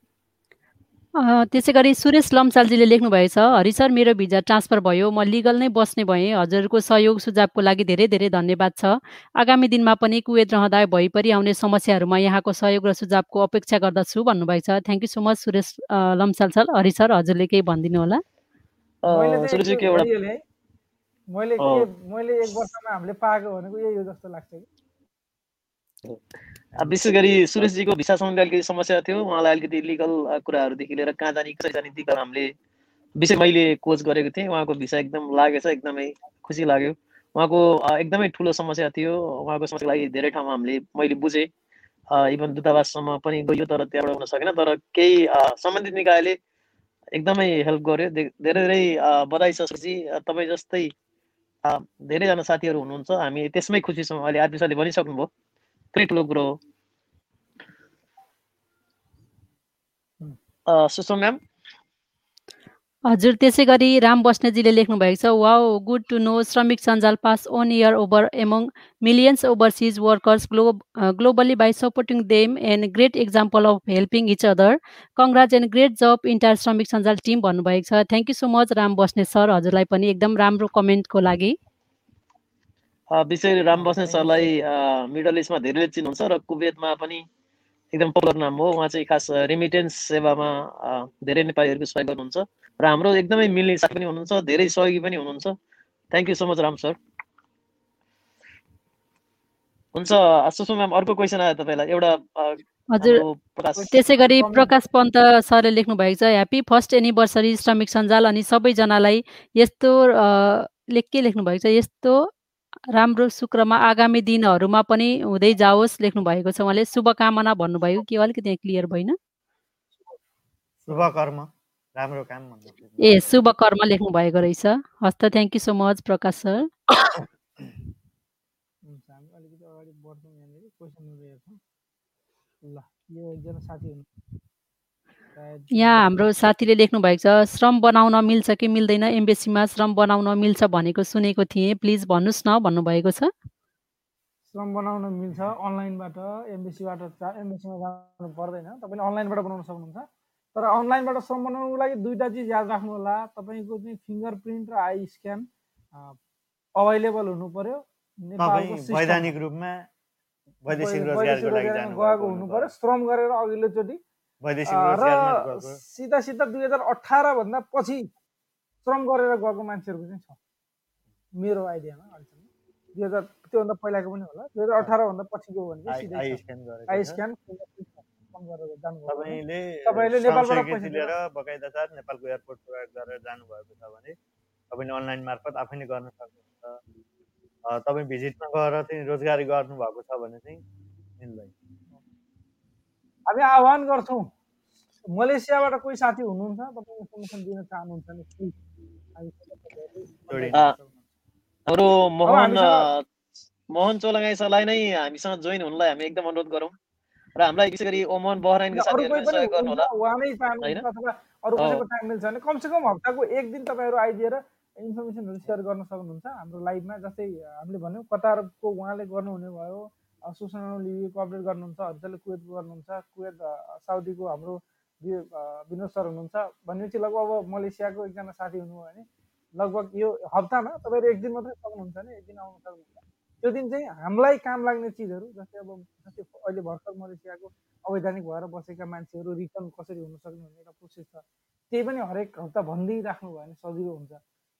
त्यसै गरी सुरेश लम्सालजीले लेख्नुभएछ हरि सर मेरो भिजा ट्रान्सफर भयो म लिगल नै बस्ने भएँ हजुरको सहयोग सुझावको लागि धेरै धेरै धन्यवाद छ आगामी दिनमा पनि कुवेत रहँदा भइपरि आउने समस्याहरूमा यहाँको सहयोग र सुझावको अपेक्षा गर्दछु भन्नुभएको छ thank you so much Suresh Lamsal sir Hari sir हजुरले केही भनिदिनु होला मैले मैले के मैले एक वर्षमा हामीले पाएको भनेको यही हो जस्तो लाग्छ कि। विशेष गरी सुरेशजीको भिसा सम्बन्धी अलिकति समस्या थियो उहाँलाई अलिकति लिगल कुराहरूदेखि लिएर कहाँ जाने कसरी जाने ती हामीले विशेष मैले कोच गरेको थिएँ। उहाँको भिसा एकदम लागेछ एकदमै खुसी लाग्यो। उहाँको एकदमै ठुलो समस्या थियो। उहाँको समस्याको लागि धेरै ठाउँमा हामीले मैले बुझेँ। इभन दूतावाससम्म पनि गयो तर त्यहाँबाट हुन सकेन। तर केही सम्बन्धित निकायले एकदमै हेल्प गर्यो। धेरै धेरै बधाई छ तपाईँ जस्तै धेरैजना साथीहरू हुनुहुन्छ। हामी त्यसमै खुसी छौँ। अहिले आरपी सरले भनिसक्नुभयो। त्यही ठुलो कुरो हो। सुषमा म्याम? हजुर त्यसै गरी राम बस्नेतजीले लेख्नु भएको छ wow good to know Shramik Sanjal pass one year over among millions overseas workers globe globally by supporting them and great example of helping each other. Congrats and great job entire Shramik Sanjal team भन्नुभएको छ। Thank you so much Ram Basnet sir. हजुरलाई पनि एकदम राम्रो कमेन्टको लागि। विशेष राम बस्नेत सरलाई middle इस्टमा धेरैले चिन्नुहुन्छ र कुवेतमा पनि एकदम पपुलर नाम हो। उहाँ चाहिँ खास रेमिटेन्स सेवामा धेरै नेपालीहरूको सहयोग गर्नुहुन्छ। र हाम्रो एकदमै मिल्ने साथी पनि हुनुहुन्छ धेरै सहयोगी पनि हुनुहुन्छ। Thank you so much Ram sir. हुन्छ सुषमा म्याम अर्को क्वेसन आयो तपाईँलाई। एउटा हजुर। त्यसै गरी प्रकाश पन्त सरले लेख्नु भएको छ ह्याप्पी फर्स्ट एनिभर्सरी श्रमिक सञ्जाल अनि सबैजनालाई यस्तो लेख के लेख्नु भएको छ? यस्तो राम्रो शुक्रमा आगामी दिनहरूमा पनि हुँदै जाओस् लेख्नु भएको छ। उहाँले शुभकामना भन्नुभयो। कि अलिकति क्लियर भएन? शुभकर्म। राम्रो काम ए शुभ कर्म लेख्नु भएको रहेछ। हस् त thank you so much Prakash sir. यहाँ हाम्रो साथीले लेख्नु भएको छ श्रम बनाउन मिल्छ कि मिल्दैन? एम्बेसीमा श्रम बनाउन मिल्छ भनेको सुनेको थिएँ। प्लिज भन्नुहोस् न भन्नुभएको छ। श्रम बनाउन मिल्छ अनलाइनबाट एम्बेसीबाट एम्बेसीमा जानु पर्दैन। तपाईँले अनलाइनबाट बनाउन सक्नुहुन्छ। तर अनलाइनबाट श्रम बनाउनुको लागि दुईवटा चिज याद राख्नु होला तपाईँको चाहिँ फिङ्गर प्रिन्ट र आई स्क्यान अभाइलेबल हुनु पर्यो। वैधानिक रूपमा गएको हुनु पर्यो। श्रम गरेर अघिल्लोचोटि र सिधा सिधा दुई हजार अठारभन्दा पछि श्रम गरेर गएको मान्छेहरूको चाहिँ छ। मेरो आइडियामा अहिलेसम्म दुई हजार त्योभन्दा पहिलाको पनि होला। दुई हजार अठारभन्दा पछिको भनेको आई स्क्यान तपाईँले बकाइदा साथ नेपालको एयरपोर्ट प्रयोग गरेर जानुभएको छ भने तपाईँले अनलाइन मार्फत आफै नै गर्न सक्नुहुन्छ। तपाईँ भिजिटमा गएर चाहिँ रोजगारी गर्नुभएको छ भने चाहिँ मिल्दैन। हामी आह्वान गर्छौँ। मलेसियाबाट कोही साथी हुनुहुन्छ? तपाईँ इन्फर्मेसन दिन चाहनुहुन्छ भने हाम्रो मोहन मोहन चोलगाई सरलाई नै हामीसँग जोइन हुनलाई हामी एकदम अनुरोध गरौँ। र हामीलाई विशेष गरी ओमन बहराइनका अरू कोही साथीहरूले पनि सहयोग गर्नु होला। हुनुहुन्छ, उहाँ नै चाहनुहुन्छ अथवा अरू अँ। कसैको टाइम मिल्छ भने कमसेकम हप्ताको एक दिन तपाईँहरू आइदिएर इन्फर्मेसनहरू सेयर गर्न सक्नुहुन्छ हाम्रो लाइभमा। जस्तै हामीले भन्यौँ कतारको उहाँले गर्नुहुने भयो सुसना लिबीको अपडेट गर्नुहुन्छ हर्जले कुवेतको गर्नुहुन्छ कुवेत साउदीको हाम्रो विनोद सर हुनुहुन्छ भनेपछि लगभग अब मलेसियाको एकजना साथी हुनुभयो भने लगभग यो हप्तामा तपाईँहरू एक दिन मात्रै सक्नुहुन्छ भने एक दिन आउनु सक्नुहुन्छ। त्यो दिन चाहिँ हामीलाई काम लाग्ने चिजहरू जस्तै अब जस्तै अहिले भर्खर मलेसियाको अवैधानिक भएर बसेका मान्छेहरू रिटर्न कसरी हुन सक्ने भन्ने एउटा प्रोसेस छ त्यही पनि हरेक हप्ता भनिदिइराख्नु भयो भने सजिलो हुन्छ।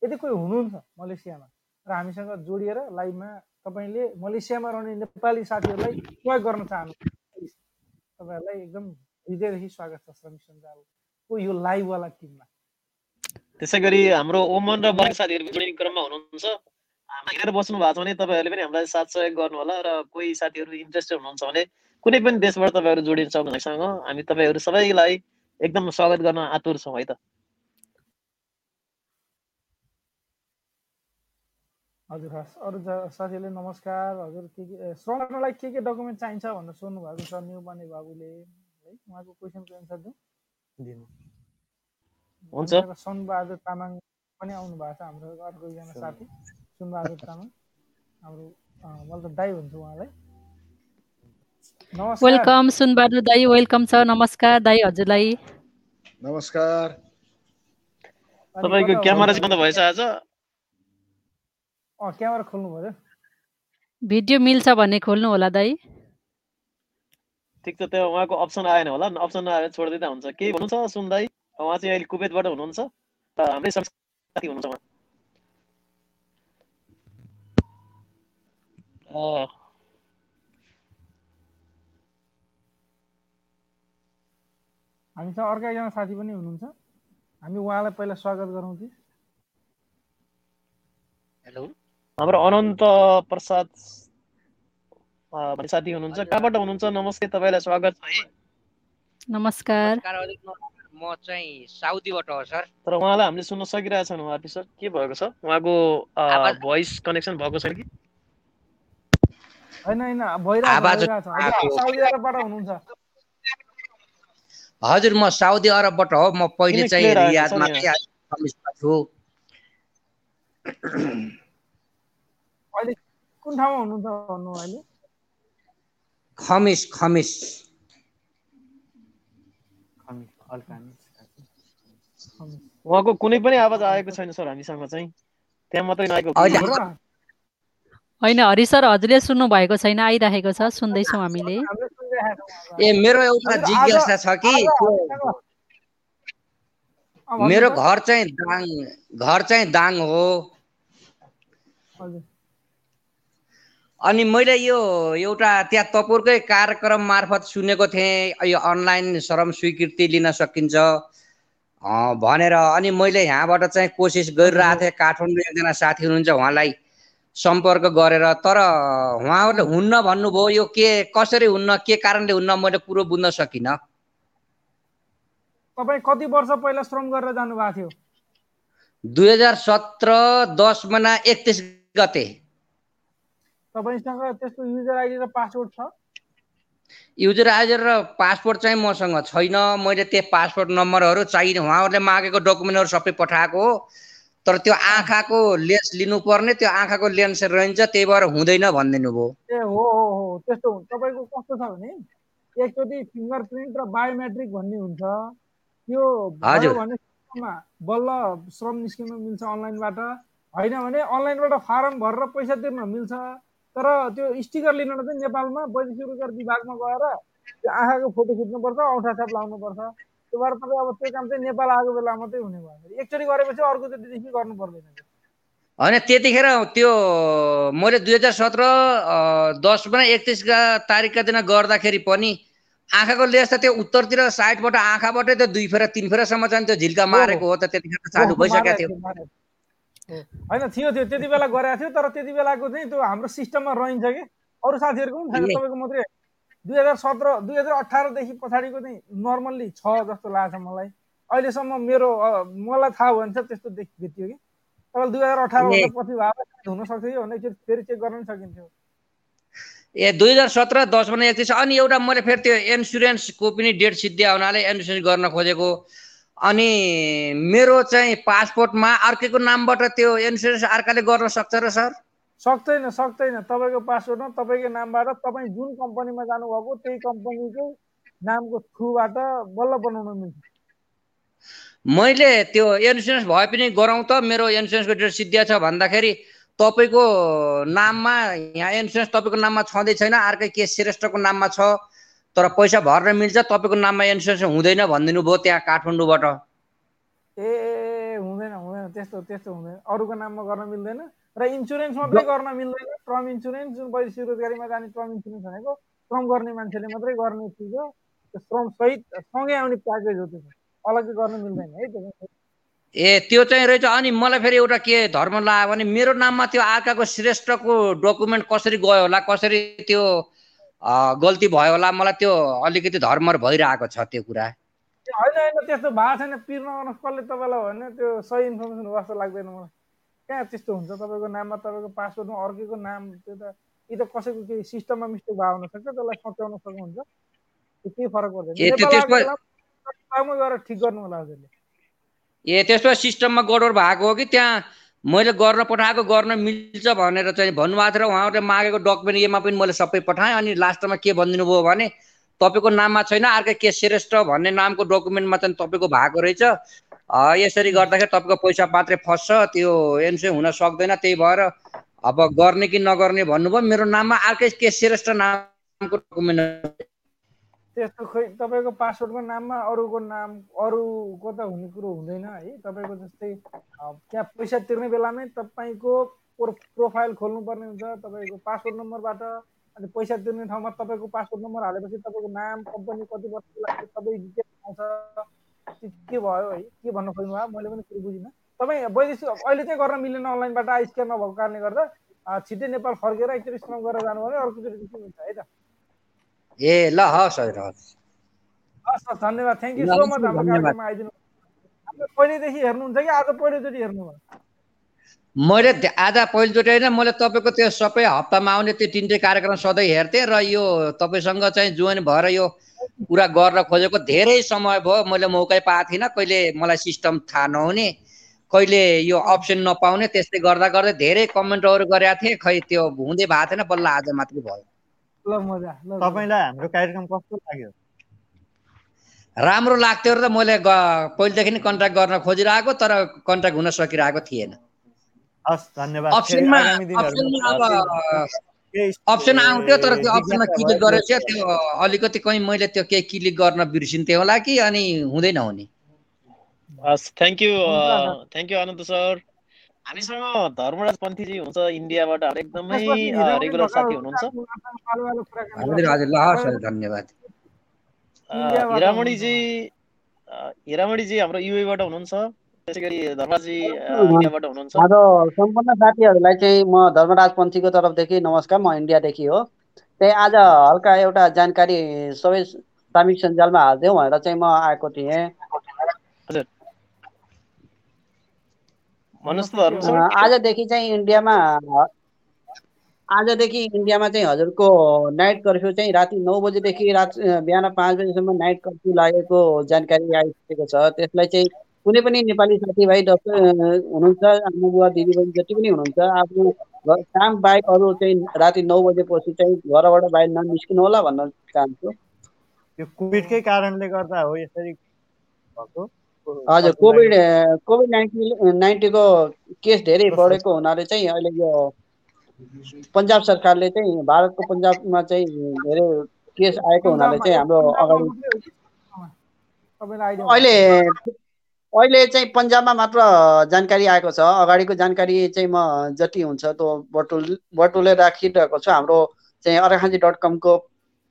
यदि कोही हुनुहुन्छ मलेसियामा र हामीसँग जोडिएर लाइभमा तपाईँले मलेसियामा रहने नेपाली साथीहरूलाई प्रयोग गर्न चाहनु तपाईँहरूलाई एकदम हृदयदेखि स्वागत छ श्रमिक सञ्जालको यो लाइभवाला टिममा। त्यसै गरी हाम्रो ओमन र बहराइन साथीहरू जोडिने क्रममा हुनुहुन्छ। हेरेर बस्नु भएको छ भने तपाईँहरूले पनि हामीलाई साथ सहयोग गर्नु होला र कोही साथीहरू इन्ट्रेस्टेड हुनुहुन्छ भने कुनै पनि देशबाट तपाईँहरू जोडिन सक्नुहुन्छ हामीसँग हामी तपाईँहरू सबैलाई एकदम स्वागत गर्न आतुर छौँ है त। हजुर हस्। अरू जा- साथीहरूले नमस्कार। हजुर के के ए, श्रम गर्नलाई के के डकुमेन्ट चाहिन्छ भनेर सोध्नु भएको छ न्यु बने बाबुले। है उहाँको क्वेसनको एन्सर दिउँ। दिनु। हुन्छ। सनबहादुर तामाङ पनि आउनु भएको छ हाम्रो अर्को एकजना साथी। सुनबहादुर तामाङ। हाम्रो मैले त दाई भन्छु उहाँलाई। नमस्कार। वेलकम सुनबहादुर दाई। वेलकम छ नमस्कार दाई हजुरलाई। नमस्कार। तपाईँको क्यामेरा? चाहिँ बन्द भएछ आज? अँ क्यामेरा खोल्नु पऱ्यो भिडियो मिल्छ भने खोल्नु होला दाई ठिक छ त्यो उहाँको अप्सन आएन होला। अप्सन नआएर छोडिदिँदा हुन्छ। केही भन्नुहुन्छ सुन दाई उहाँ चाहिँ अहिले कुवेतबाट हुनुहुन्छ। हाम्रै साथी हुनुहुन्छ उहाँ। हामीसँग अर्का एकजना साथी पनि हुनुहुन्छ। हामी उहाँलाई पहिला स्वागत गरौँ कि। हेलो। हाम्रो अनन्त प्रसाद साथी हुनुहुन्छ। कहाँबाट हुनुहुन्छ? नमस्ते तपाईँलाई स्वागत छ है। नमस्कार। म- चाहिँ साउदीबाट हो सर। तर उहाँलाई हामीले सुन्न सकिरहेको छैन उहाँ सर। के भएको छ? उहाँको आवाज- भोइस कनेक्सन भएको छैन कि? होइन होइन हजुर आएको। साउदी अरबबाट हुनुहुन्छ। हजुर म साउदी अरबबाट हो। म पहिले चाहिँ छ रियादमा छु। अहिले कुन ठाउँमा हुनुहुन्छ भन्नु अहिले? खमिस खमिस। उहाँको कुनै पनि आवाज आएको छैन सर हामीसँग चाहिँ। त्यहाँ मात्रै र? होइन हरि सर हजुरले सुन्नु भएको छैन आइरहेको छ सुन्दैछौँ हामीले। ए मेरो एउटा जिज्ञासा छ कि? मेरो घर चाहिँ दाङ घर चाहिँ दाङ हो। अनि मैले यो एउटा त्यहाँ तपोरकै कार्यक्रम मार्फत सुनेको थिएँ। यो अनलाइन श्रम स्वीकृति लिन सकिन्छ। भनेर अनि मैले यहाँबाट चाहिँ कोसिस गरिरहेको थिएँ। काठमाडौँ एकजना साथी हुनुहुन्छ उहाँलाई सम्पर्क गरेर। तर उहाँहरूले हुन्न भन्नुभयो यो के कसरी हुन्न के कारणले हुन्न मैले कुरो बुझ्न सकिनँ। तपाईँ कति वर्ष पहिला श्रम गरेर जानुभएको थियो? दुई हजार सत्र दस महिना एकतिस गते। तपाईँसँग त्यस्तो युजर आइडी र पासवर्ड छ? युजर आइडी र पासपोर्ट चाहिँ मसँग छैन। मैले त्यो पासपोर्ट नम्बरहरू चाहिने उहाँहरूले मागेको डकुमेन्टहरू सबै पठाएको हो। तर त्यो आँखाको लेन्स लिनुपर्ने त्यो आँखाको लेन्स रहन्छ त्यही भएर हुँदैन भनिदिनु भयो ए हो हो हो त्यस्तो हुन्छ। तपाईँको कस्तो छ भने एकचोटि फिङ्गर प्रिन्ट र बायोमेट्रिक भन्ने हुन्छ। त्यो बल्ल श्रम निस्किन मिल्छ अनलाइनबाट। होइन भने अनलाइनबाट फारम भरेर पैसा तिर्न मिल्छ। तर त्यो स्टिकर लिन चाहिँ नेपालमा वैदेशिक रोजगार विभागमा गएर त्यो आँखाको फोटो खिच्नुपर्छ औँठा छाप लाउनुपर्छ। त्यो भएर तपाईँ अब त्यो काम चाहिँ नेपाल आएको बेला मात्रै हुने भयो। एकचोटि गरेपछि अर्कोचोटिदेखि गर्नु पर्दैन। होइन त्यतिखेर त्यो मैले दुई हजार सत्र दसमा एकतिसका तारिकका दिन गर्दाखेरि पनि आँखाको लेन्स त त्यो उत्तरतिर साइडबाट आँखाबाटै त्यो दुई फेर तिन फेरसम्म चाहिँ त्यो झिल्का मारेको हो त त्यतिखेर चालु भइसकेको थियो। थियो। होइन थियो त्यो त्यति बेला गरेको थियो तर त्यति बेलाको चाहिँ त्यो हाम्रो सिस्टममा रहन्छ कि? अरू साथीहरूको पनि छैन। तपाईँको मात्रै दुई हजार सत्र दुई हजार अठारदेखि पछाडिको चाहिँ नर्मल्ली छ जस्तो लाग्छ मलाई। अहिलेसम्म मेरो मलाई थाहा भयो भने चाहिँ त्यस्तो देख भेटियो कि। तपाईँले दुई हजार अठारभन्दा। पछि भए हुनसक्छ कि? भने एकचोटि फेरि चेक गर्न पनि सकिन्थ्यो। ए दुई हजार सत्र दस एकतिस अनि एउटा मैले फेरि त्यो इन्सुरेन्सको पनि डेट सिद्धिया हुनाले इन्सुरेन्स गर्न खोजेको। अनि मेरो चाहिँ पासपोर्टमा अर्कैको नामबाट त्यो इन्सुरेन्स अर्काले गर्न सक्छ र सर? सक्दैन सक्दैन। तपाईँको पासवर्डमा तपाईँको नामबाट तपाईँ जुन कम्पनीमा जानुभएको त्यही कम्पनीको नामको थ्रुबाट बल्ल बनाउन मिल्छ। मैले त्यो इन्सुरेन्स भए पनि गराउँ त। मेरो इन्सुरेन्सको डेट सिद्धिया छ भन्दाखेरि तपाईँको नाममा यहाँ इन्सुरेन्स तपाईँको नाममा छँदै छैन। अर्कै के श्रेष्ठको नाममा छ। तर पैसा भर्न मिल्छ तपाईँको नाममा इन्सुरेन्स हुँदैन भनिदिनु भयो त्यहाँ काठमाडौँबाट। ए हुँदैन हुँदैन त्यस्तो त्यस्तो हुँदैन। अरूको नाममा गर्न मिल्दैन र इन्सुरेन्स मात्रै गर्न मिल्दैन। ट्रम इन्सुरेन्स जुन वैदेशिक रोजगारीमा जाने ट्रम इन्सुरेन्स भनेको श्रम गर्ने मान्छेले मात्रै गर्ने चिज हो। त्यो श्रम सहित सँगै आउने प्याकेज हो त्यो। अलग्गै गर्न मिल्दैन है त्यो ए त्यो चाहिँ रहेछ। अनि मलाई फेरि एउटा के धर्म लाग्यो भने मेरो नाममा त्यो अर्काको श्रेष्ठको डकुमेन्ट कसरी गयो होला कसरी त्यो गल्ती भयो होला मलाई त्यो अलिकति धर्म भइरहेको छ त्यो कुरा होइन होइन त्यस्तो भएको छैन पिर नगर्नुहोस् कसले तपाईँलाई भने त्यो सही इन्फर्मेसन हो जस्तो लाग्दैन मलाई कहाँ त्यस्तो हुन्छ तपाईँको नाममा तपाईँको पासवर्डमा अर्कैको नाम त्यो त यी त कसैको केही सिस्टममा मिस्टेक भएको हुनसक्छ त्यसलाई सच्याउन सक्नुहुन्छ केही फरक पर्दैन ठिक गर्नु होला हजुरले ए त्यसमा सिस्टममा गडबड भएको हो कि त्यहाँ मैले गर्न पठाएको गर्न मिल्छ भनेर चाहिँ भन्नुभएको थियो र उहाँहरूले मागेको डकुमेन्ट एमा पनि मैले सबै पठाएँ अनि लास्टमा के भनिदिनु भयो भने तपाईँको नाममा छैन अर्कै के श्रेष्ठ भन्ने नामको डकुमेन्टमा चाहिँ तपाईँको भएको रहेछ। यसरी गर्दाखेरि तपाईँको पैसा मात्रै फस्छ त्यो एनसे हुन सक्दैन त्यही भएर अब गर्ने कि नगर्ने भन्नुभयो। मेरो नाममा अर्कै के श्रेष्ठ नामको डकुमेन्ट त्यस्तो खोइ तपाईँको पासवर्डको नाममा अरूको नाम अरूको त हुने कुरो हुँदैन है। तपाईँको जस्तै त्यहाँ पैसा तिर्ने बेलामै तपाईँको प्रोफाइल खोल्नुपर्ने हुन्छ तपाईँको पासवर्ड नम्बरबाट अनि पैसा तिर्ने ठाउँमा तपाईँको पासवर्ड नम्बर हालेपछि तपाईँको नाम कम्पनी कति वर्षको लागि सबै डिटेल आउँछ। के भयो है? के भन्न खोज्नु भयो? मैले पनि कुरो बुझिनँ। तपाईँ वैदेशिक अहिले चाहिँ गर्न मिलेन अनलाइनबाट स्क्यान नभएको कारणले गर्दा छिट्टै नेपाल फर्केर एकचोटि श्रम गरेर जानु भने अर्कोचोटि हुन्छ है त? ए ल हस् हस् हस् धन्यवाद थ्याङ्क यू सो मच हाम्रो कार्यक्रममा आइदिनु पहिलेदेखि हेर्नुहुन्छ कि आज पहिलोचोटि हेर्नुभयो मैले आज पहिलोचोटि होइन मैले तपाईँको त्यो सबै हप्तामा आउने त्यो तिनटै कार्यक्रम सधैँ हेर्थेँ र यो तपाईँसँग चाहिँ जोइन भएर यो कुरा गर्न खोजेको धेरै समय भयो मैले मौकै पाएको थिइनँ कहिले मलाई सिस्टम थाहा नहुने कहिले यो अप्सन नपाउने त्यस्तै गर्दा गर्दै धेरै कमेन्टहरू गरेका थिएँ खै त्यो हुँदै भएको थिएन बल्ल आज मात्रै भयो। तपाईँलाई हाम्रो कार्यक्रम कस्तो लाग्यो? राम्रो लाग्थ्यो र त मैले पहिलेदेखि नै कन्ट्याक्ट गर्न खोजिरहेको तर कन्ट्याक्ट हुन सकिरहेको थिएन। हस् धन्यवाद। अप्सन आउँथ्यो तर त्यो अप्सनमा क्लिक गरेपछि त्यो अलिकति कहीँ मैले त्यो केही क्लिक गर्न बिर्सिन्थेँ होला कि अनि हुँदै नहुने हस् thank you thank you Anand sir. हामीसँग धर्मराज पन्थीजी हुन्छ इन्डियाबाट एकदमै रेगुलर साथी हुनुहुन्छ। धन्यवाद। हिरामणिजी हिरामणिजी हाम्रो युएबाट हुनुहुन्छ त्यसै गरी धर्मराजी इन्डियाबाट हुनुहुन्छ। सम्पूर्ण साथीहरूलाई चाहिँ म धर्मराज पन्थीको तर्फदेखि नमस्कार म इन्डियादेखि हो। त्यही आज हल्का एउटा जानकारी सबै सामिक सञ्जालमा हालिदिउँ भनेर चाहिँ म आएको थिएँ हजुर आजदेखि चाहिँ इन्डियामा आजदेखि इन्डियामा चाहिँ हजुरको नाइट कर्फ्यू चाहिँ राति नौ बजीदेखि रात बिहान पाँच बजीसम्म नाइट कर्फ्यू लागेको जानकारी आइसकेको छ। त्यसलाई चाहिँ कुनै पनि नेपाली साथीभाइ डक्टर हुनुहुन्छ आमा बुवा दिदीबहिनी जति पनि हुनुहुन्छ आफ्नो काम बाहेक अरू चाहिँ राति नौ बजेपछि चाहिँ घरबाट बाहिर ननिस्किनु होला भन्न चाहन्छु। यो कोभिडकै कारणले गर्दा हो यसरी भएको। हजुर कोभिड कोभिड नाइन्टिन नाइन्टीको केस धेरै बढेको हुनाले चाहिँ अहिले यो पन्जाब सरकारले चाहिँ भारतको पन्जाबमा चाहिँ धेरै केस आएको हुनाले चाहिँ हाम्रो अगाडि अहिले अहिले चाहिँ पन्जाबमा मात्र जानकारी आएको छ। अगाडिको जानकारी चाहिँ म जति हुन्छ त्यो बटुल बटुले राखिरहेको छु। हाम्रो चाहिँ अराखाँची डट कमको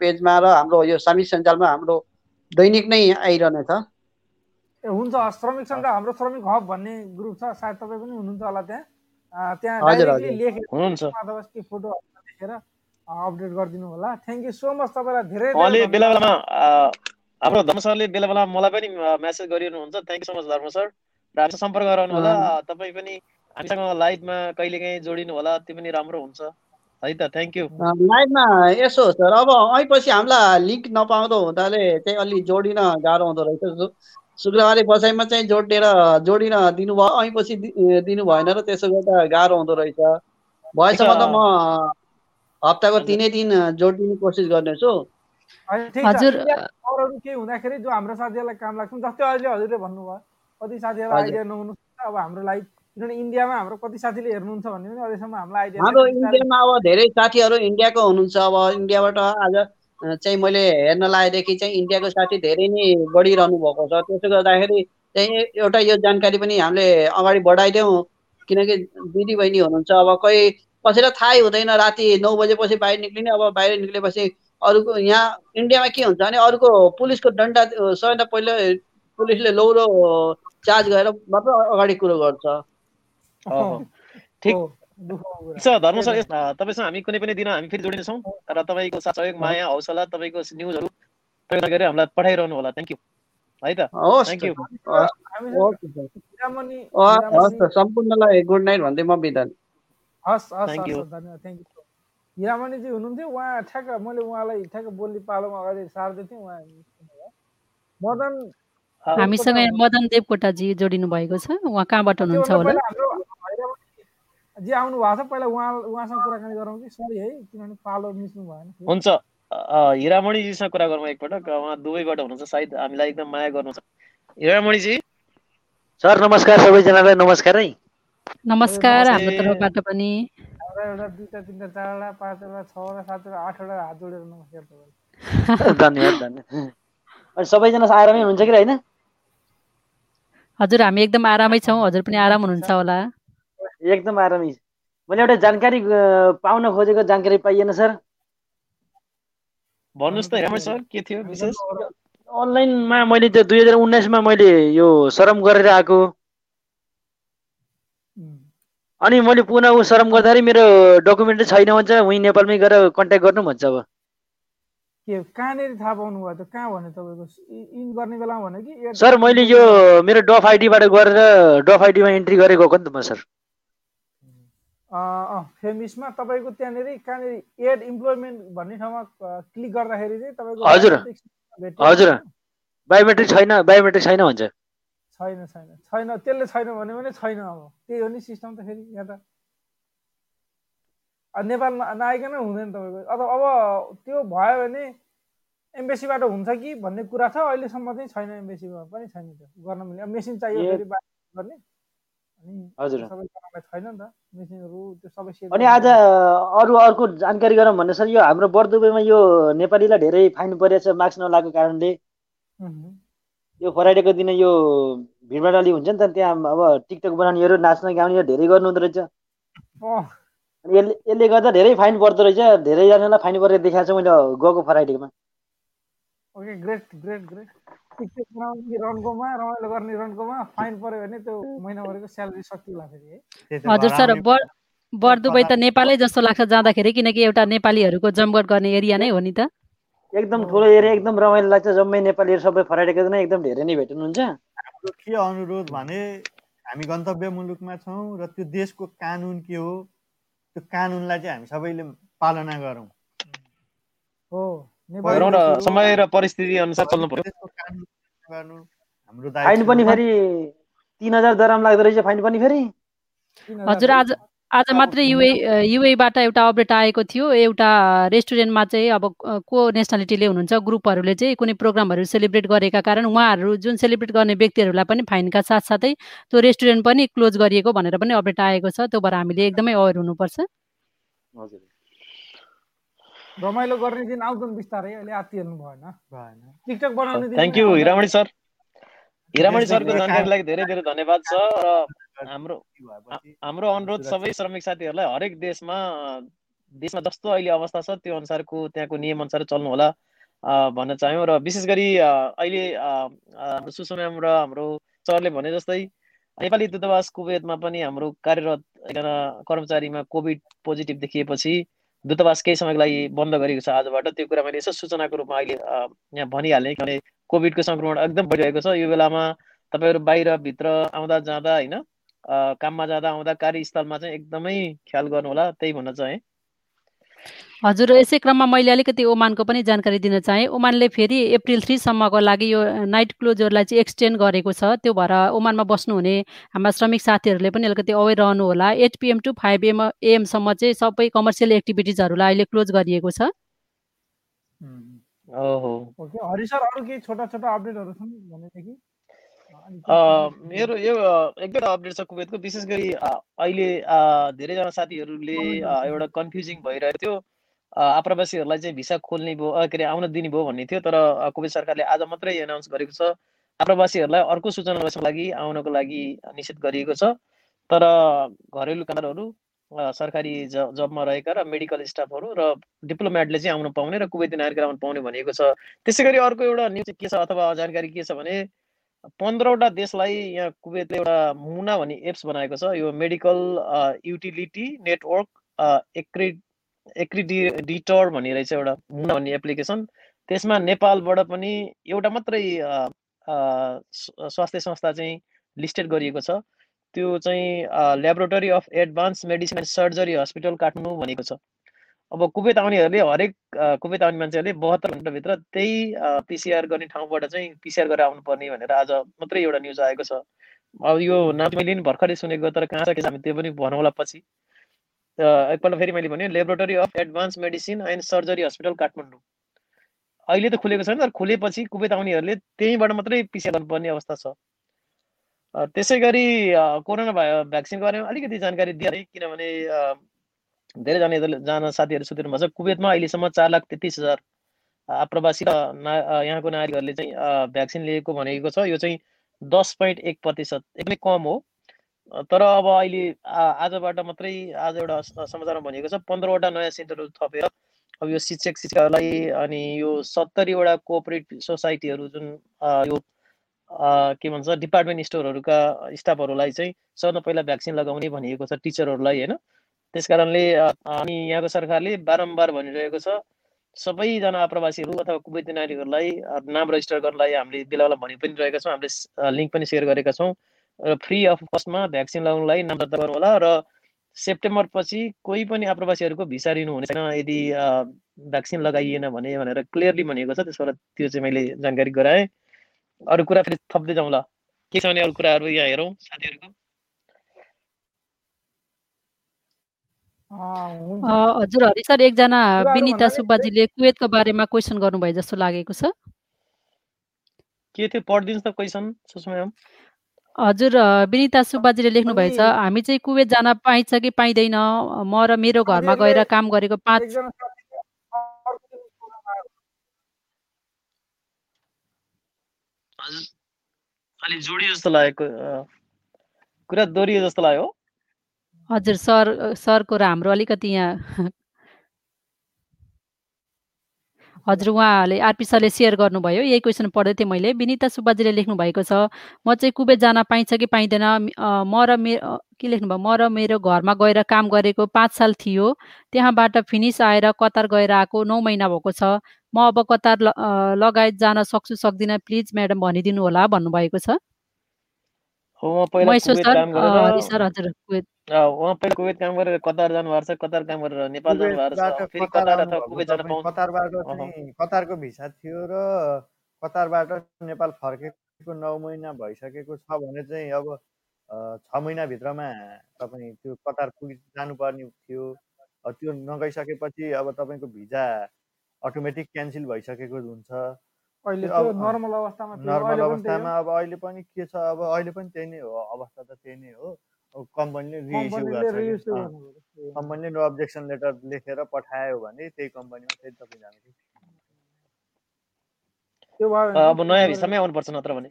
पेजमा र हाम्रो यो सामिक सञ्जालमा हाम्रो दैनिक नै आइरहनेछ। हुन्छ श्रमिक सङ्घ हाम्रो श्रमिक हब भन्ने ग्रुप छ सायद तपाईँ पनि हुनुहुन्छ होला त्यहाँ। त्यहाँ लेखेर फोटो लेखेर अपडेट गरिदिनु होला। थ्याङ्क यू सो मच तपाईँलाई धेरै बेला बेलामा हाम्रो धर्म सरले बेला बेला मलाई पनि message गरिरहनुहुन्छ। Thank you so much Dharma sir. र हामीसँग सम्पर्क गराउनु होला। तपाईँ पनि हामीसँग लाइभमा कहिलेकाहीँ जोडिनु होला त्यो पनि राम्रो हुन्छ। है त थ्याङ्क यू लाइभमा यसो सर। अब ऐपछि हामीलाई लिङ्क नपाउँदो हुँदाले चाहिँ अलि जोडिन गाह्रो हुँदो रहेछ। शुक्रबारे बसाइमा चाहिँ जोडिएर जोडिन दिनुभयो ऐपछि दि- दिनु भएन र त्यसो गर्दा गाह्रो हुँदो रहेछ भएसम्म त म हप्ताको। तिनै दिन जोडिदिने कोसिस गर्नेछु हजुर केही हुँदाखेरि जो हाम्रो साथीहरूलाई काम लाग्छ जस्तै अहिले हजुरले भन्नुभयो कति साथीहरूलाई। आइडिया नहुनु अब हाम्रो लाइभ किनभने इन्डियामा हाम्रो कति साथीले हेर्नुहुन्छ भन्ने पनि अहिलेसम्म हामीलाई आइडिया हाम्रो इन्डियामा अब धेरै साथीहरू इन्डियाको हुनुहुन्छ अब इन्डियाबाट आज चाहिँ मैले हेर्न लागेदेखि चाहिँ इन्डियाको साथी धेरै नै बढिरहनु भएको छ। त्यसो गर्दाखेरि चाहिँ एउटा यो जानकारी पनि हामीले अगाडि बढाइदेऊ। किनकि दिदी बहिनी हुनुहुन्छ अब कोही कसैलाई थाहै हुँदैन राति नौ बजेपछि बाहिर निक्लिने अब बाहिर निक्लेपछि अरूको यहाँ इन्डियामा के हुन्छ भने अरूको पुलिसको डन्डा सबैभन्दा पहिला पुलिसले लौरो चार्ज गरेर मात्र अगाडि कुरो गर्छ। ठिक। हो, दुःखको कुरा। ठिक छ धर्म सर यस- अ, तपाईँसँग हामी कुनै पनि दिन हामी फेरि जोडिनेछौँ र तपाईँको साथ सहयोग माया हौसला तपाईँको न्युजहरू प्रयोग गरेर हामीलाई पठाइरहनु होला। थ्याङ्क यू है त? थ्याङ्क। यू त सम्पूर्णलाई गुड नाइट भन्दै म बिदा हस् हस् थ्याङ्क यू हिरामणिजी हुनुहुन्थ्यो। उहाँ ठ्याक्क मैले उहाँलाई ठ्याक्क बोली पालोमा अगाडि सार्दै थिएँ। उहाँ। मदन हामीसँग मदन देवकोटाजी जोडिनु भएको छ। उहाँ कहाँबाट हुनुहुन्छ होला? जी आउनु भएको छ पहिला उहाँ उहाँसँग कुराकानी गरौँ कि? सरी है किनभने पालो मिच्नु भएन हुन्छ। हिरामणिजीसँग कुरा गरौँ एकपटक उहाँ दुबईबाट हुनुहुन्छ सायद हामीलाई एकदम माया गर्नुहुन्छ। हिरामणिजी? सर नमस्कार सबैजनालाई नमस्कार है। नमस्कार। हाम्रो तर्फबाट पनि। एउटा एउटा दुईवटा तिनवटा चारवटा पाँचवटा छवटा सातवटा आठवटा हात जोडेर नमस्कार तपाईँलाई। धन्यवाद धन्यवाद। अनि सबैजना आरामै हुनुहुन्छ कि होइन? हजुर हामी एकदम आरामै छौँ। हजुर पनि आराम हुनुहुन्छ होला। एकदम आरामै मैले एउटा जानकारी पाउन खोजेको जानकारी पाइएन सर। भन्नुहोस् त सर के थियो विशेष? अनलाइनमा मैले त्यो दुई हजार उन्नाइसमा मैले यो सरम गरेर आएको। अनि मैले पुनः ऊ सरम गर्दाखेरि मेरो डकुमेन्ट छैन भन्छ उहीँ नेपालमै गएर कन्ट्याक्ट गर्नु भन्छ अब। के कहाँनिर थाहा पाउनु भयो त? कहाँ भन्यो तपाईँको? इन गर्ने बेलामा भन्यो कि? सर मैले यो मेरो डफ आइडीबाट गरेर डफ आइडीमा एन्ट्री गरेको हो नि त म सर। फेमिसमा तपाईँको त्यहाँनिर कहाँनिर एड इम्प्लोइमेन्ट भन्ने ठाउँमा क्लिक गर्दाखेरि चाहिँ तपाईँको हजुर। हजुर। बायोमेट्रिक छैन बायोमेट्रिक छैन भन्छ। छैन छैन। छैन त्यसले छैन भन्यो भने छैन अब। त्यही हो नि सिस्टम त फेरि यहाँ त। अब नेपाल न- नआइकन हुँदैन तपाईँको। अब अब त्यो भयो भने एम्बेसीबाट हुन्छ कि भन्ने कुरा छ अहिलेसम्म चाहिँ छैन एम्बेसीमा पनि छैन त्यो। गर्न मिल्ने मेसिन चाहियो फेरि गर्ने। अनि आज अरू अर्को जानकारी गरौँ भने सर यो हाम्रो बर्दुबेमा यो नेपालीलाई धेरै फाइन परेछ मार्क्स नलागेको कारणले। यो फ्राइडेको दिन यो भिडभाड अलि हुन्छ नि त त्यहाँ अब टिकटक बनाउनेहरू नाच्न गाउनेहरू धेरै गर्नु हुँदो रहेछ अनि यसले यसले गर्दा धेरै फाइन पर्दो रहेछ धेरैजनालाई फाइन परेर देखाएको छ मैले गएको फ्राइडेमा। टिकटक बनाउने रन्कोमा रमाइलो गर्ने रन्कोमा फाइन पऱ्यो भने त्यो महिनाभरिको स्यालेरी सकिला फेरि हजुर सर बर्दुबई त नेपालै जस्तो लाग्छ जाँदाखेरि किनकि एउटा नेपालीहरूको जमघट गर्ने एरिया नै हो नि त। एकदम ठुलो एरिया एकदम रमाइलो लाग्छ। जम्मै नेपालीहरू सबै फ्राइडेको दिन एकदम धेरै नै भेट्नुहुन्छ। हाम्रो के अनुरोध भने हामी गन्तव्य मुलुकमा छौँ र त्यो देशको कानुन के हो त्यो कानुनलाई चाहिँ हामी सबैले पालना गरौँ। हो समय र परिस्थिति अनुसार चल्नु पर्यो। हाम्रो फाइन पनि फेरि तिन हजार दराम लाग्दो रहेछ फाइन पनि फेरि। हजुर आज आज मात्रै युए युएबाट एउटा अपडेट आएको थियो। एउटा रेस्टुरेन्टमा चाहिँ अब को नेसनालिटीले हुनुहुन्छ ग्रुपहरूले चाहिँ कुनै प्रोग्रामहरू सेलिब्रेट गरेका कारण उहाँहरू जुन सेलिब्रेट गर्ने व्यक्तिहरूलाई पनि फाइनका साथसाथै त्यो रेस्टुरेन्ट पनि क्लोज गरिएको भनेर पनि अपडेट आएको छ। त्यो भएर हामीले एकदमै अवेर हुनुपर्छ। हजुर। रमाइलो गर्ने दिन आउँछन् बिस्तारै अहिले आत्तिहाल्नु भएन। भएन। टिकटक बनाउने दिन thank you. Hiramani sir. Hiramani सरको लागि धेरै धेरै धन्यवाद छ र हाम्रो हाम्रो अनुरोध सबै श्रमिक साथीहरूलाई हरेक देशमा देशमा जस्तो अहिले अवस्था छ त्यो अनुसारको त्यहाँको नियम अनुसार चल्नु होला भन्न चाह्यौँ। र विशेष गरी अहिले हाम्रो र हाम्रो सरले भने जस्तै नेपाली दूतावास कुवेतमा पनि हाम्रो कार्यरत एकजना कर्मचारीमा कोभिड पोजिटिभ देखिएपछि दूतावास केही समयको लागि बन्द गरेको छ आजबाट। त्यो कुरा मैले यसो सूचनाको रूपमा अहिले यहाँ भनिहालेँ किनभने कोभिडको सङ्क्रमण एकदम बढिरहेको छ। यो बेलामा तपाईँहरू बाहिर भित्र आउँदा जाँदा होइन काममा जाँदा आउँदा कार्यस्थलमा चाहिँ एकदमै ख्याल गर्नु होला त्यही भन्न चाहेँ। हजुर यसै क्रममा मैले अलिकति ओमानको पनि जानकारी दिन चाहेँ। ओमानले फेरि एप्रिल थ्रीसम्मको लागि यो नाइट क्लोजरलाई चाहिँ एक्सटेन्ड गरेको छ। त्यो भएर ओमानमा बस्नुहुने हाम्रा श्रमिक साथीहरूले पनि अलिकति अवेर रहनु होला eight PM to five AM एएमसम्म चाहिँ सबै कमर्सियल एक्टिभिटिजहरूलाई अहिले क्लोज गरिएको छ। ओके हरि सर अरू केही छोटा छोटा अपडेटहरू छन् भनेदेखि? मेरो यो एकदम अपडेट छ कुवेतको। विशेष गरी अहिले धेरैजना साथीहरूले एउटा कन्फ्युजिङ भइरहेको थियो। आप्रवासीहरूलाई चाहिँ भिसा खोल्ने भयो के अरे आउन दिने भयो भन्ने थियो तर कुवेत सरकारले आज मात्रै एनाउन्स गरेको छ। आप्रवासीहरूलाई अर्को सूचना लागि आउनको लागि निषेध गरिएको छ। तर घरेलु कामदारहरू सरकारी जबमा रहेका र मेडिकल स्टाफहरू र डिप्लोमेटले चाहिँ आउन पाउने र कुवेती नागरिक आउन पाउने भनेको छ। त्यसै गरी अर्को एउटा न्युज के छ अथवा जानकारी के छ भने पन्ध्रवटा देशलाई यहाँ कुवेतले एउटा मुना भन्ने एप्स बनाएको छ। यो मेडिकल युटिलिटी नेटवर्क एक्रि एक्रिडिटर भन्ने रहेछ एउटा मुना भन्ने एप्लिकेसन। त्यसमा नेपालबाट पनि एउटा मात्रै स्वास्थ्य संस्था चाहिँ लिस्टेड गरिएको छ। त्यो चाहिँ laboratory of advance medicine and surgery hospital Kathmandu भनेको छ। अब कुवेत आउनेहरूले हरेक कुवेत आउने मान्छेहरूले बहत्तर घन्टाभित्र त्यही पिसिआर गर्ने ठाउँबाट चाहिँ पिसिआर गरेर आउनुपर्ने भनेर आज मात्रै एउटा न्युज आएको छ। अब यो नाम मैले पनि भर्खरै सुनेको तर कहाँ छ हामी त्यो पनि भनौँला पछि। एकपल्ट फेरि मैले भने laboratory of advance medicine and surgery hospital Kathmandu अहिले त खुलेको छैन तर खुलेपछि कुवेत आउनेहरूले त्यहीँबाट मात्रै पिसिआर गर्नुपर्ने अवस्था छ। त्यसै गरी कोरोना भ्याक्सिनको बारेमा अलिकति जानकारी दिए किनभने धेरैजना जान साथीहरू सुतिनु भएको छ कुवेतमा अहिलेसम्म चार लाख तेत्तिस हजार आप्रवासी र ना यहाँको नागरिकहरूले चाहिँ भ्याक्सिन लिएको भनेको छ। यो चाहिँ दस पोइन्ट एक प्रतिशत एकदमै कम हो। तर अब अहिले आजबाट मात्रै आज एउटा समाचारमा भनिएको छ। पन्ध्रवटा नयाँ सेन्टरहरू थपेर अब यो शिक्षक शिक्षकहरूलाई अनि यो सत्तरीवटा कोअपरेटिभ सोसाइटीहरू जुन यो के भन्छ डिपार्टमेन्ट स्टोरहरूका स्टाफहरूलाई चाहिँ सबभन्दा पहिला भ्याक्सिन लगाउने भनिएको छ टिचरहरूलाई होइन? त्यस कारणले अनि यहाँको सरकारले बारम्बार भनिरहेको छ सबैजना आप्रवासीहरू अथवा कुवेती नागरिकहरूलाई नाम रेजिस्टर गर्नलाई हामीले बेला बेला भनि पनि रहेका छौँ। हामीले लिङ्क पनि सेयर गरेका छौँ। र फ्री अफ कस्टमा भ्याक्सिन लगाउनलाई नाम दर्ता गर्नु होला र सेप्टेम्बर पछि कोही पनि आप्रवासीहरूको भिसा लिनु हुने छैन यदि भ्याक्सिन लगाइएन भने भनेर क्लियरली भनिएको छ त्यसबाट त्यो चाहिँ मैले जानकारी गराएँ। अरू कुरा फेरि थप्दै जाउँला के छ भने अरू कुराहरू यहाँ हेरौँ साथीहरूको? हजुर हरि सर एकजना विनिता सुब्बाजीले कुवेतको बारेमा क्वेसन गर्नुभयो जस्तो लागेको छ। के थियो पढिदिनुहोस् त क्वेसन सुषमा हजुर विनिता सुब्बाजीले लेख्नु भएछ हामी चाहिँ कुवेत जान पाइन्छ कि पाइँदैन? म र मेरो घरमा गएर काम गरेको पाँच अलि जोडियो जस्तो लागेको कुरा दोहोरियो जस्तो लाग्यो हजुर सर सरको र हाम्रो अलिकति यहाँ हजुर उहाँले आरपी सरले सेयर गर्नुभयो। यही क्वेसन पढ्दै थिएँ मैले। विनिता सुब्बाजीले लेख्नु भएको छ म चाहिँ कुबेत जान पाइन्छ कि पाइँदैन? म र मे के लेख्नुभयो म र मेरो घरमा गएर काम गरेको पाँच साल थियो। त्यहाँबाट फिनिस आएर कतार गएर आएको नौ महिना भएको छ। म अब कतार लगायत जान सक्छु सक्दिनँ। प्लिज म्याडम भनिदिनु होला भन्नुभएको छ। उहाँ पहिला कुवेत काम गरेर कतार जानु भएको छ कतार काम गरेर नेपाल जानु भएको छ फेरि कतार अथवा कुवेत जान पाउनु कतारबाट चाहिँ कतारको भिसा थियो र. कतारबाट नेपाल फर्केको नौ महिना भइसकेको छ भने चाहिँ अब छ महिनाभित्रमा तपाईँ त्यो कतार पुगि जानुपर्ने थियो। त्यो नगइसकेपछि अब तपाईँको भिजा अटोमेटिक क्यान्सल भइसकेको हुन्छ। अहिले नर्मल अवस्थामा नर्मल अवस्थामा अब अहिले पनि के छ? अब अहिले पनि त्यही नै हो। अवस्था त त्यही नै हो। कम्पनीले रिइस्यु गर्छ कम्पनीले नो अब्जेक्सन लेटर लेखेर पठायो भने त्यही कम्पनीमा फेरि तपाईँ जानु। अब नयाँ भिसामै आउनुपर्छ नत्र भने।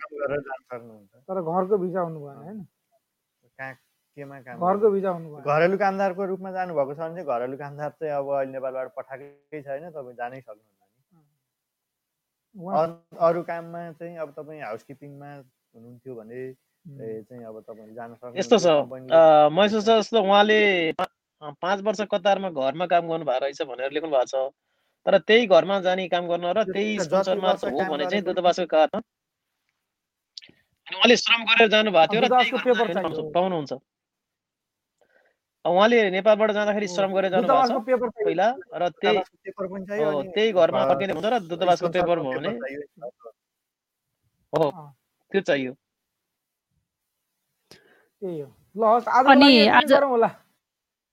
तर घरको भिजा हुनु भएन होइन? कहाँ केमा काम घरको भिजा हुनु भयो घरेलु कामदारको रूपमा जानुभएको छ भने चाहिँ घरेलु कामदार चाहिँ अब अहिले नेपालबाट पठाएकै छैन। तपाईँ जानै सक्नुहुन्छ। अरू काममा चाहिँ अब तपाईँ हाउसकिपिङमा हुनुहुन्थ्यो भने चाहिँ अब तपाईँ जान सक्नु यस्तो छ महसुस छ जस्तो उहाँले पाँच वर्ष कतारमा घरमा काम गर्नु भएको रहेछ भनेर लेख्नु भएको छ। तर त्यही घरमा जाने काम गर्न र त्यही स्पोन्सरमा हो भने चाहिँ दूतावासको कारण उहाँले श्रम गरेर जानु भएको थियो र पाउनुहुन्छ। उहाँले नेपालबाट जाँदाखेरि श्रम गरेर जानु भएको छ पहिला र त्यही पेपर पनि चाहियो हो अनि त्यही घरमा घर- फर्किँदै हुन्छ र दूतावासको पेपर भयो भने। हो। त्यो चाहियो। अनि आज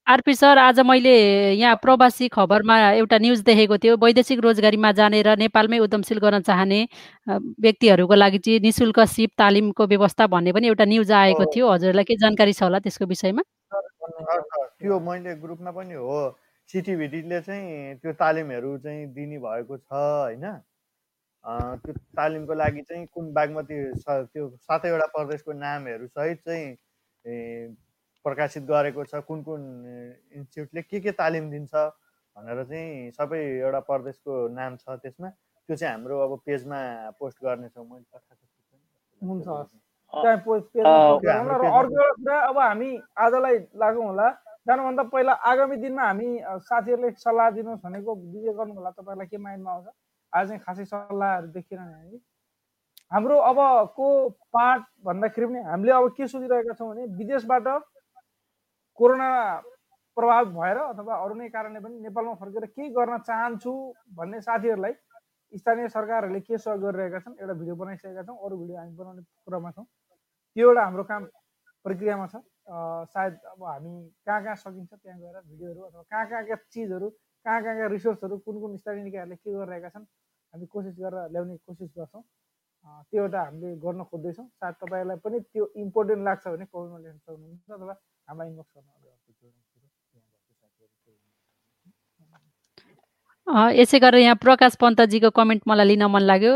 आरपी सर आज मैले यहाँ प्रवासी खबरमा एउटा न्युज देखेको थियो वैदेशिक रोजगारीमा जाने र नेपालमै उद्यमशील गर्न चाहने व्यक्तिहरूको लागि चाहिँ निशुल्क सिप तालिमको व्यवस्था भन्ने पनि एउटा न्युज आएको हो। थियो। हजुरलाई के जानकारी छ होला त्यसको विषयमा? त्यो मैले ग्रुपमा पनि हो। सिटिभिटीले चाहिँ त्यो तालिमहरू चाहिँ दिने भएको छ होइन? त्यो तालिमको लागि चाहिँ कुन बागमती त्यो सातैवटा प्रदेशको नामहरू सहित चाहिँ प्रकाशित गरेको छ। कुन कुन इन्स्टिट्युटले के के तालिम दिन्छ भनेर चाहिँ सबै एउटा प्रदेशको नाम छ त्यसमा। त्यो चाहिँ हाम्रो अब पेजमा पोस्ट गर्नेछौँ। मैले पठाएको छु। हुन्छ, अर्को एउटा कुरा अब हामी आजलाई लागौँ होला। जानुभन्दा पहिला आगामी दिनमा हामी साथीहरूले सल्लाह दिनुहोस् भनेको विजय गर्नु होला। तपाईँहरूलाई के माइन्डमा आउँछ? आज चाहिँ खासै सल्लाहहरू देखिएन हामी। हाम्रो अबको पाठ भन्दाखेरि पनि हामीले अब के सोचिरहेका छौँ भने विदेशबाट कोरोना प्रभावित भएर अथवा अरू नै कारणले पनि नेपालमा फर्केर केही गर्न चाहन्छु भन्ने साथीहरूलाई स्थानीय सरकारहरूले के सहयोग गरिरहेका छन् एउटा भिडियो बनाइसकेका छौँ। अरू भिडियो हामी बनाउने कुरामा छौँ। त्यो एउटा हाम्रो काम प्रक्रियामा छ। सायद अब हामी कहाँ कहाँ सकिन्छ त्यहाँ गएर भिडियोहरू अथवा कहाँ कहाँका चिजहरू कहाँ कहाँका रिसोर्सहरू कुन कुन स्थानीय निकायहरूले के गरिरहेका छन् हामी कोसिस गरेर ल्याउने कोसिस गर्छौँ। त्यो एउटा हामीले गर्न खोज्दैछौँ। सायद तपाईँहरूलाई पनि त्यो इम्पोर्टेन्ट लाग्छ भने कमेन्टमा लेख्न सक्नुहुन्छ अथवा हामीलाई इनबक्स गर्नु यसै गरेर यहाँ प्रकाश पन्तजीको कमेन्ट मलाई लिन मन लाग्यो।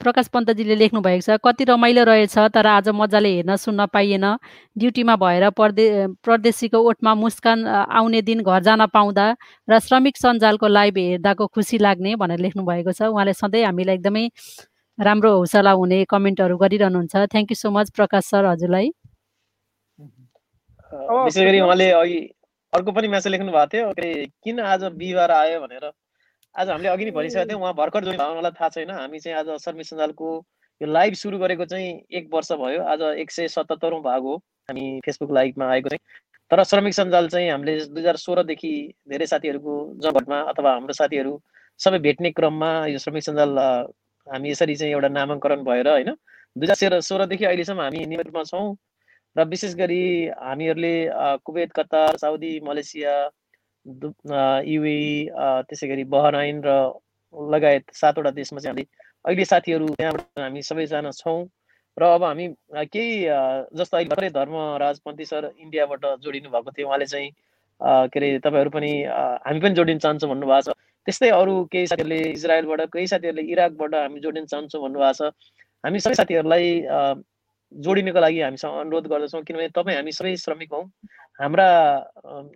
प्रकाश पन्तजीले लेख्नु भएको छ कति रमाइलो रहेछ तर आज मजाले हेर्न सुन्न पाइएन। ड्युटीमा भएर परदे परदेशीको ओठमा मुस्कान आउने दिन घर जान पाउँदा र श्रमिक सञ्जालको लाइभ हेर्दाको खुसी लाग्ने भनेर लेख्नु भएको छ। उहाँले सधैँ हामीलाई एकदमै राम्रो हौसला हुने कमेन्टहरू गरिरहनुहुन्छ। Thank you so much Prakash sir हजुरलाई। अर्को पनि म्यासेज लेख्नु भएको थियो के किन आज बिहिबार आयो भनेर। आज हामीले अघि नै भनिसकेको थियौँ उहाँ भर्खर जोइन भयो मलाई थाहा छैन। हामी चाहिँ आज श्रमिक सञ्जालको यो लाइभ सुरु गरेको चाहिँ एक वर्ष भयो। आज एक सय सतहत्तरौँ भाग हो हामी फेसबुक लाइभमा आएको चाहिँ तर श्रमिक सञ्जाल चाहिँ हामीले दुई हजार सोह्रदेखि धेरै साथीहरूको जगतमा अथवा हाम्रो साथीहरू सबै भेट्ने क्रममा यो श्रमिक सञ्जाल हामी यसरी चाहिँ एउटा नामाङ्करण भएर होइन दुई हजार सोह्र सोह्रदेखि अहिलेसम्म हामी नियमितमा छौँ। र विशेष गरी हामीहरूले कुवेत कतार साउदी मलेसिया अ, त्यसै गरी बहराइन र लगायत सातवटा देशमा चाहिँ हामीले अहिले साथीहरू त्यहाँबाट हामी सबैजना छौँ। र अब हामी केही जस्तो अहिले भर्खरै धर्मराजपन्थी सर इन्डियाबाट जोडिनु भएको थियो उहाँले चाहिँ के अरे तपाईँहरू पनि हामी पनि जोडिन चाहन्छौँ भन्नुभएको छ। त्यस्तै अरू केही साथीहरूले इजरायलबाट केही साथीहरूले इराकबाट हामी जोडिन चाहन्छौँ भन्नुभएको छ। हामी सबै साथीहरूलाई जोडिनको लागि हामीसँग अनुरोध गर्दछौँ किनभने तपाईँ हामी सबै श्रमिक हौँ। हाम्रा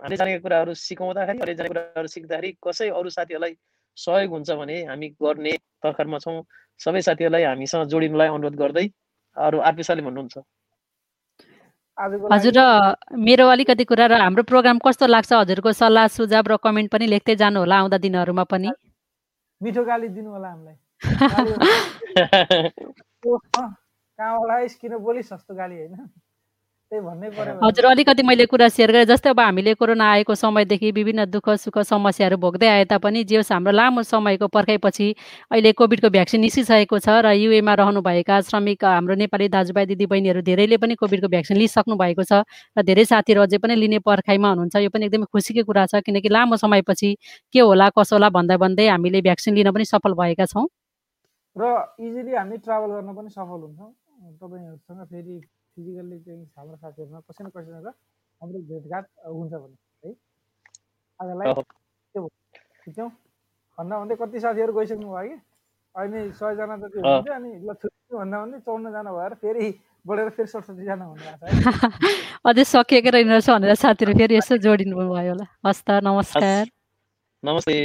हामीले जानेका कुराहरू सिकाउँदाखेरि हामीले जानेका कुराहरू सिक्दाखेरि कसै अरू साथीहरूलाई सहयोग हुन्छ भने हामी गर्ने तर्खरमा छौँ। सबै साथीहरूलाई हामीसँग जोडिनुलाई अनुरोध गर्दै अरू आरपी सरले भन्नुहुन्छ। हजुर र मेरो अलिकति कुरा र हाम्रो प्रोग्राम कस्तो लाग्छ हजुरको सल्लाह सुझाव र कमेन्ट पनि लेख्दै जानु होला आउँदा दिनहरूमा पनि। मिठो गाली दिनु होला हामीलाई कहाँबाट किन बोलिस् जस्तो गाली होइन। हजुर अलिकति मैले कुरा सेयर गरेँ जस्तै अब हामीले कोरोना आएको समयदेखि विभिन्न दुःख सुख समस्याहरू भोग्दै आए तापनि जे होस् हाम्रो लामो समयको पर्खाइपछि अहिले कोभिडको भ्याक्सिन निस्किसकेको छ र युएमा रहनुभएका श्रमिक हाम्रो नेपाली दाजुभाइ दिदीबहिनीहरू धेरैले पनि कोभिडको भ्याक्सिन लिइसक्नु भएको छ र धेरै साथीहरू अझै पनि लिने पर्खाइमा हुनुहुन्छ। यो पनि एकदमै खुसीकै कुरा छ किनकि लामो समयपछि के होला कसो होला भन्दा भन्दै हामीले भ्याक्सिन लिन पनि सफल भएका छौँ। र इजिली हामी ट्राभल गर्न पनि सफल हुन्छौँ। तपाईँहरूसँग फेरि फिजिकल्ली चाहिँ हाम्रो साथीहरूमा कसै न कसैसँग हाम्रो भेटघाट हुन्छ भने है? आजलाई हो। त्यो खिच्यौँ भन्दा भन्दै कति साथीहरू गइसक्नु भयो कि? अहिले सयजना जति अँ। हुनुहुन्छ अनि ल भन्दा भन्दै चौधजना भएर फेरि बढेर फेरि सडसठीजना हुनुभएको छ है। अझै सकिएकै रहेनछ भनेर साथीहरू फेरि यसो जोडिनु भयो होला। हस् त नमस्कार। नमस्ते।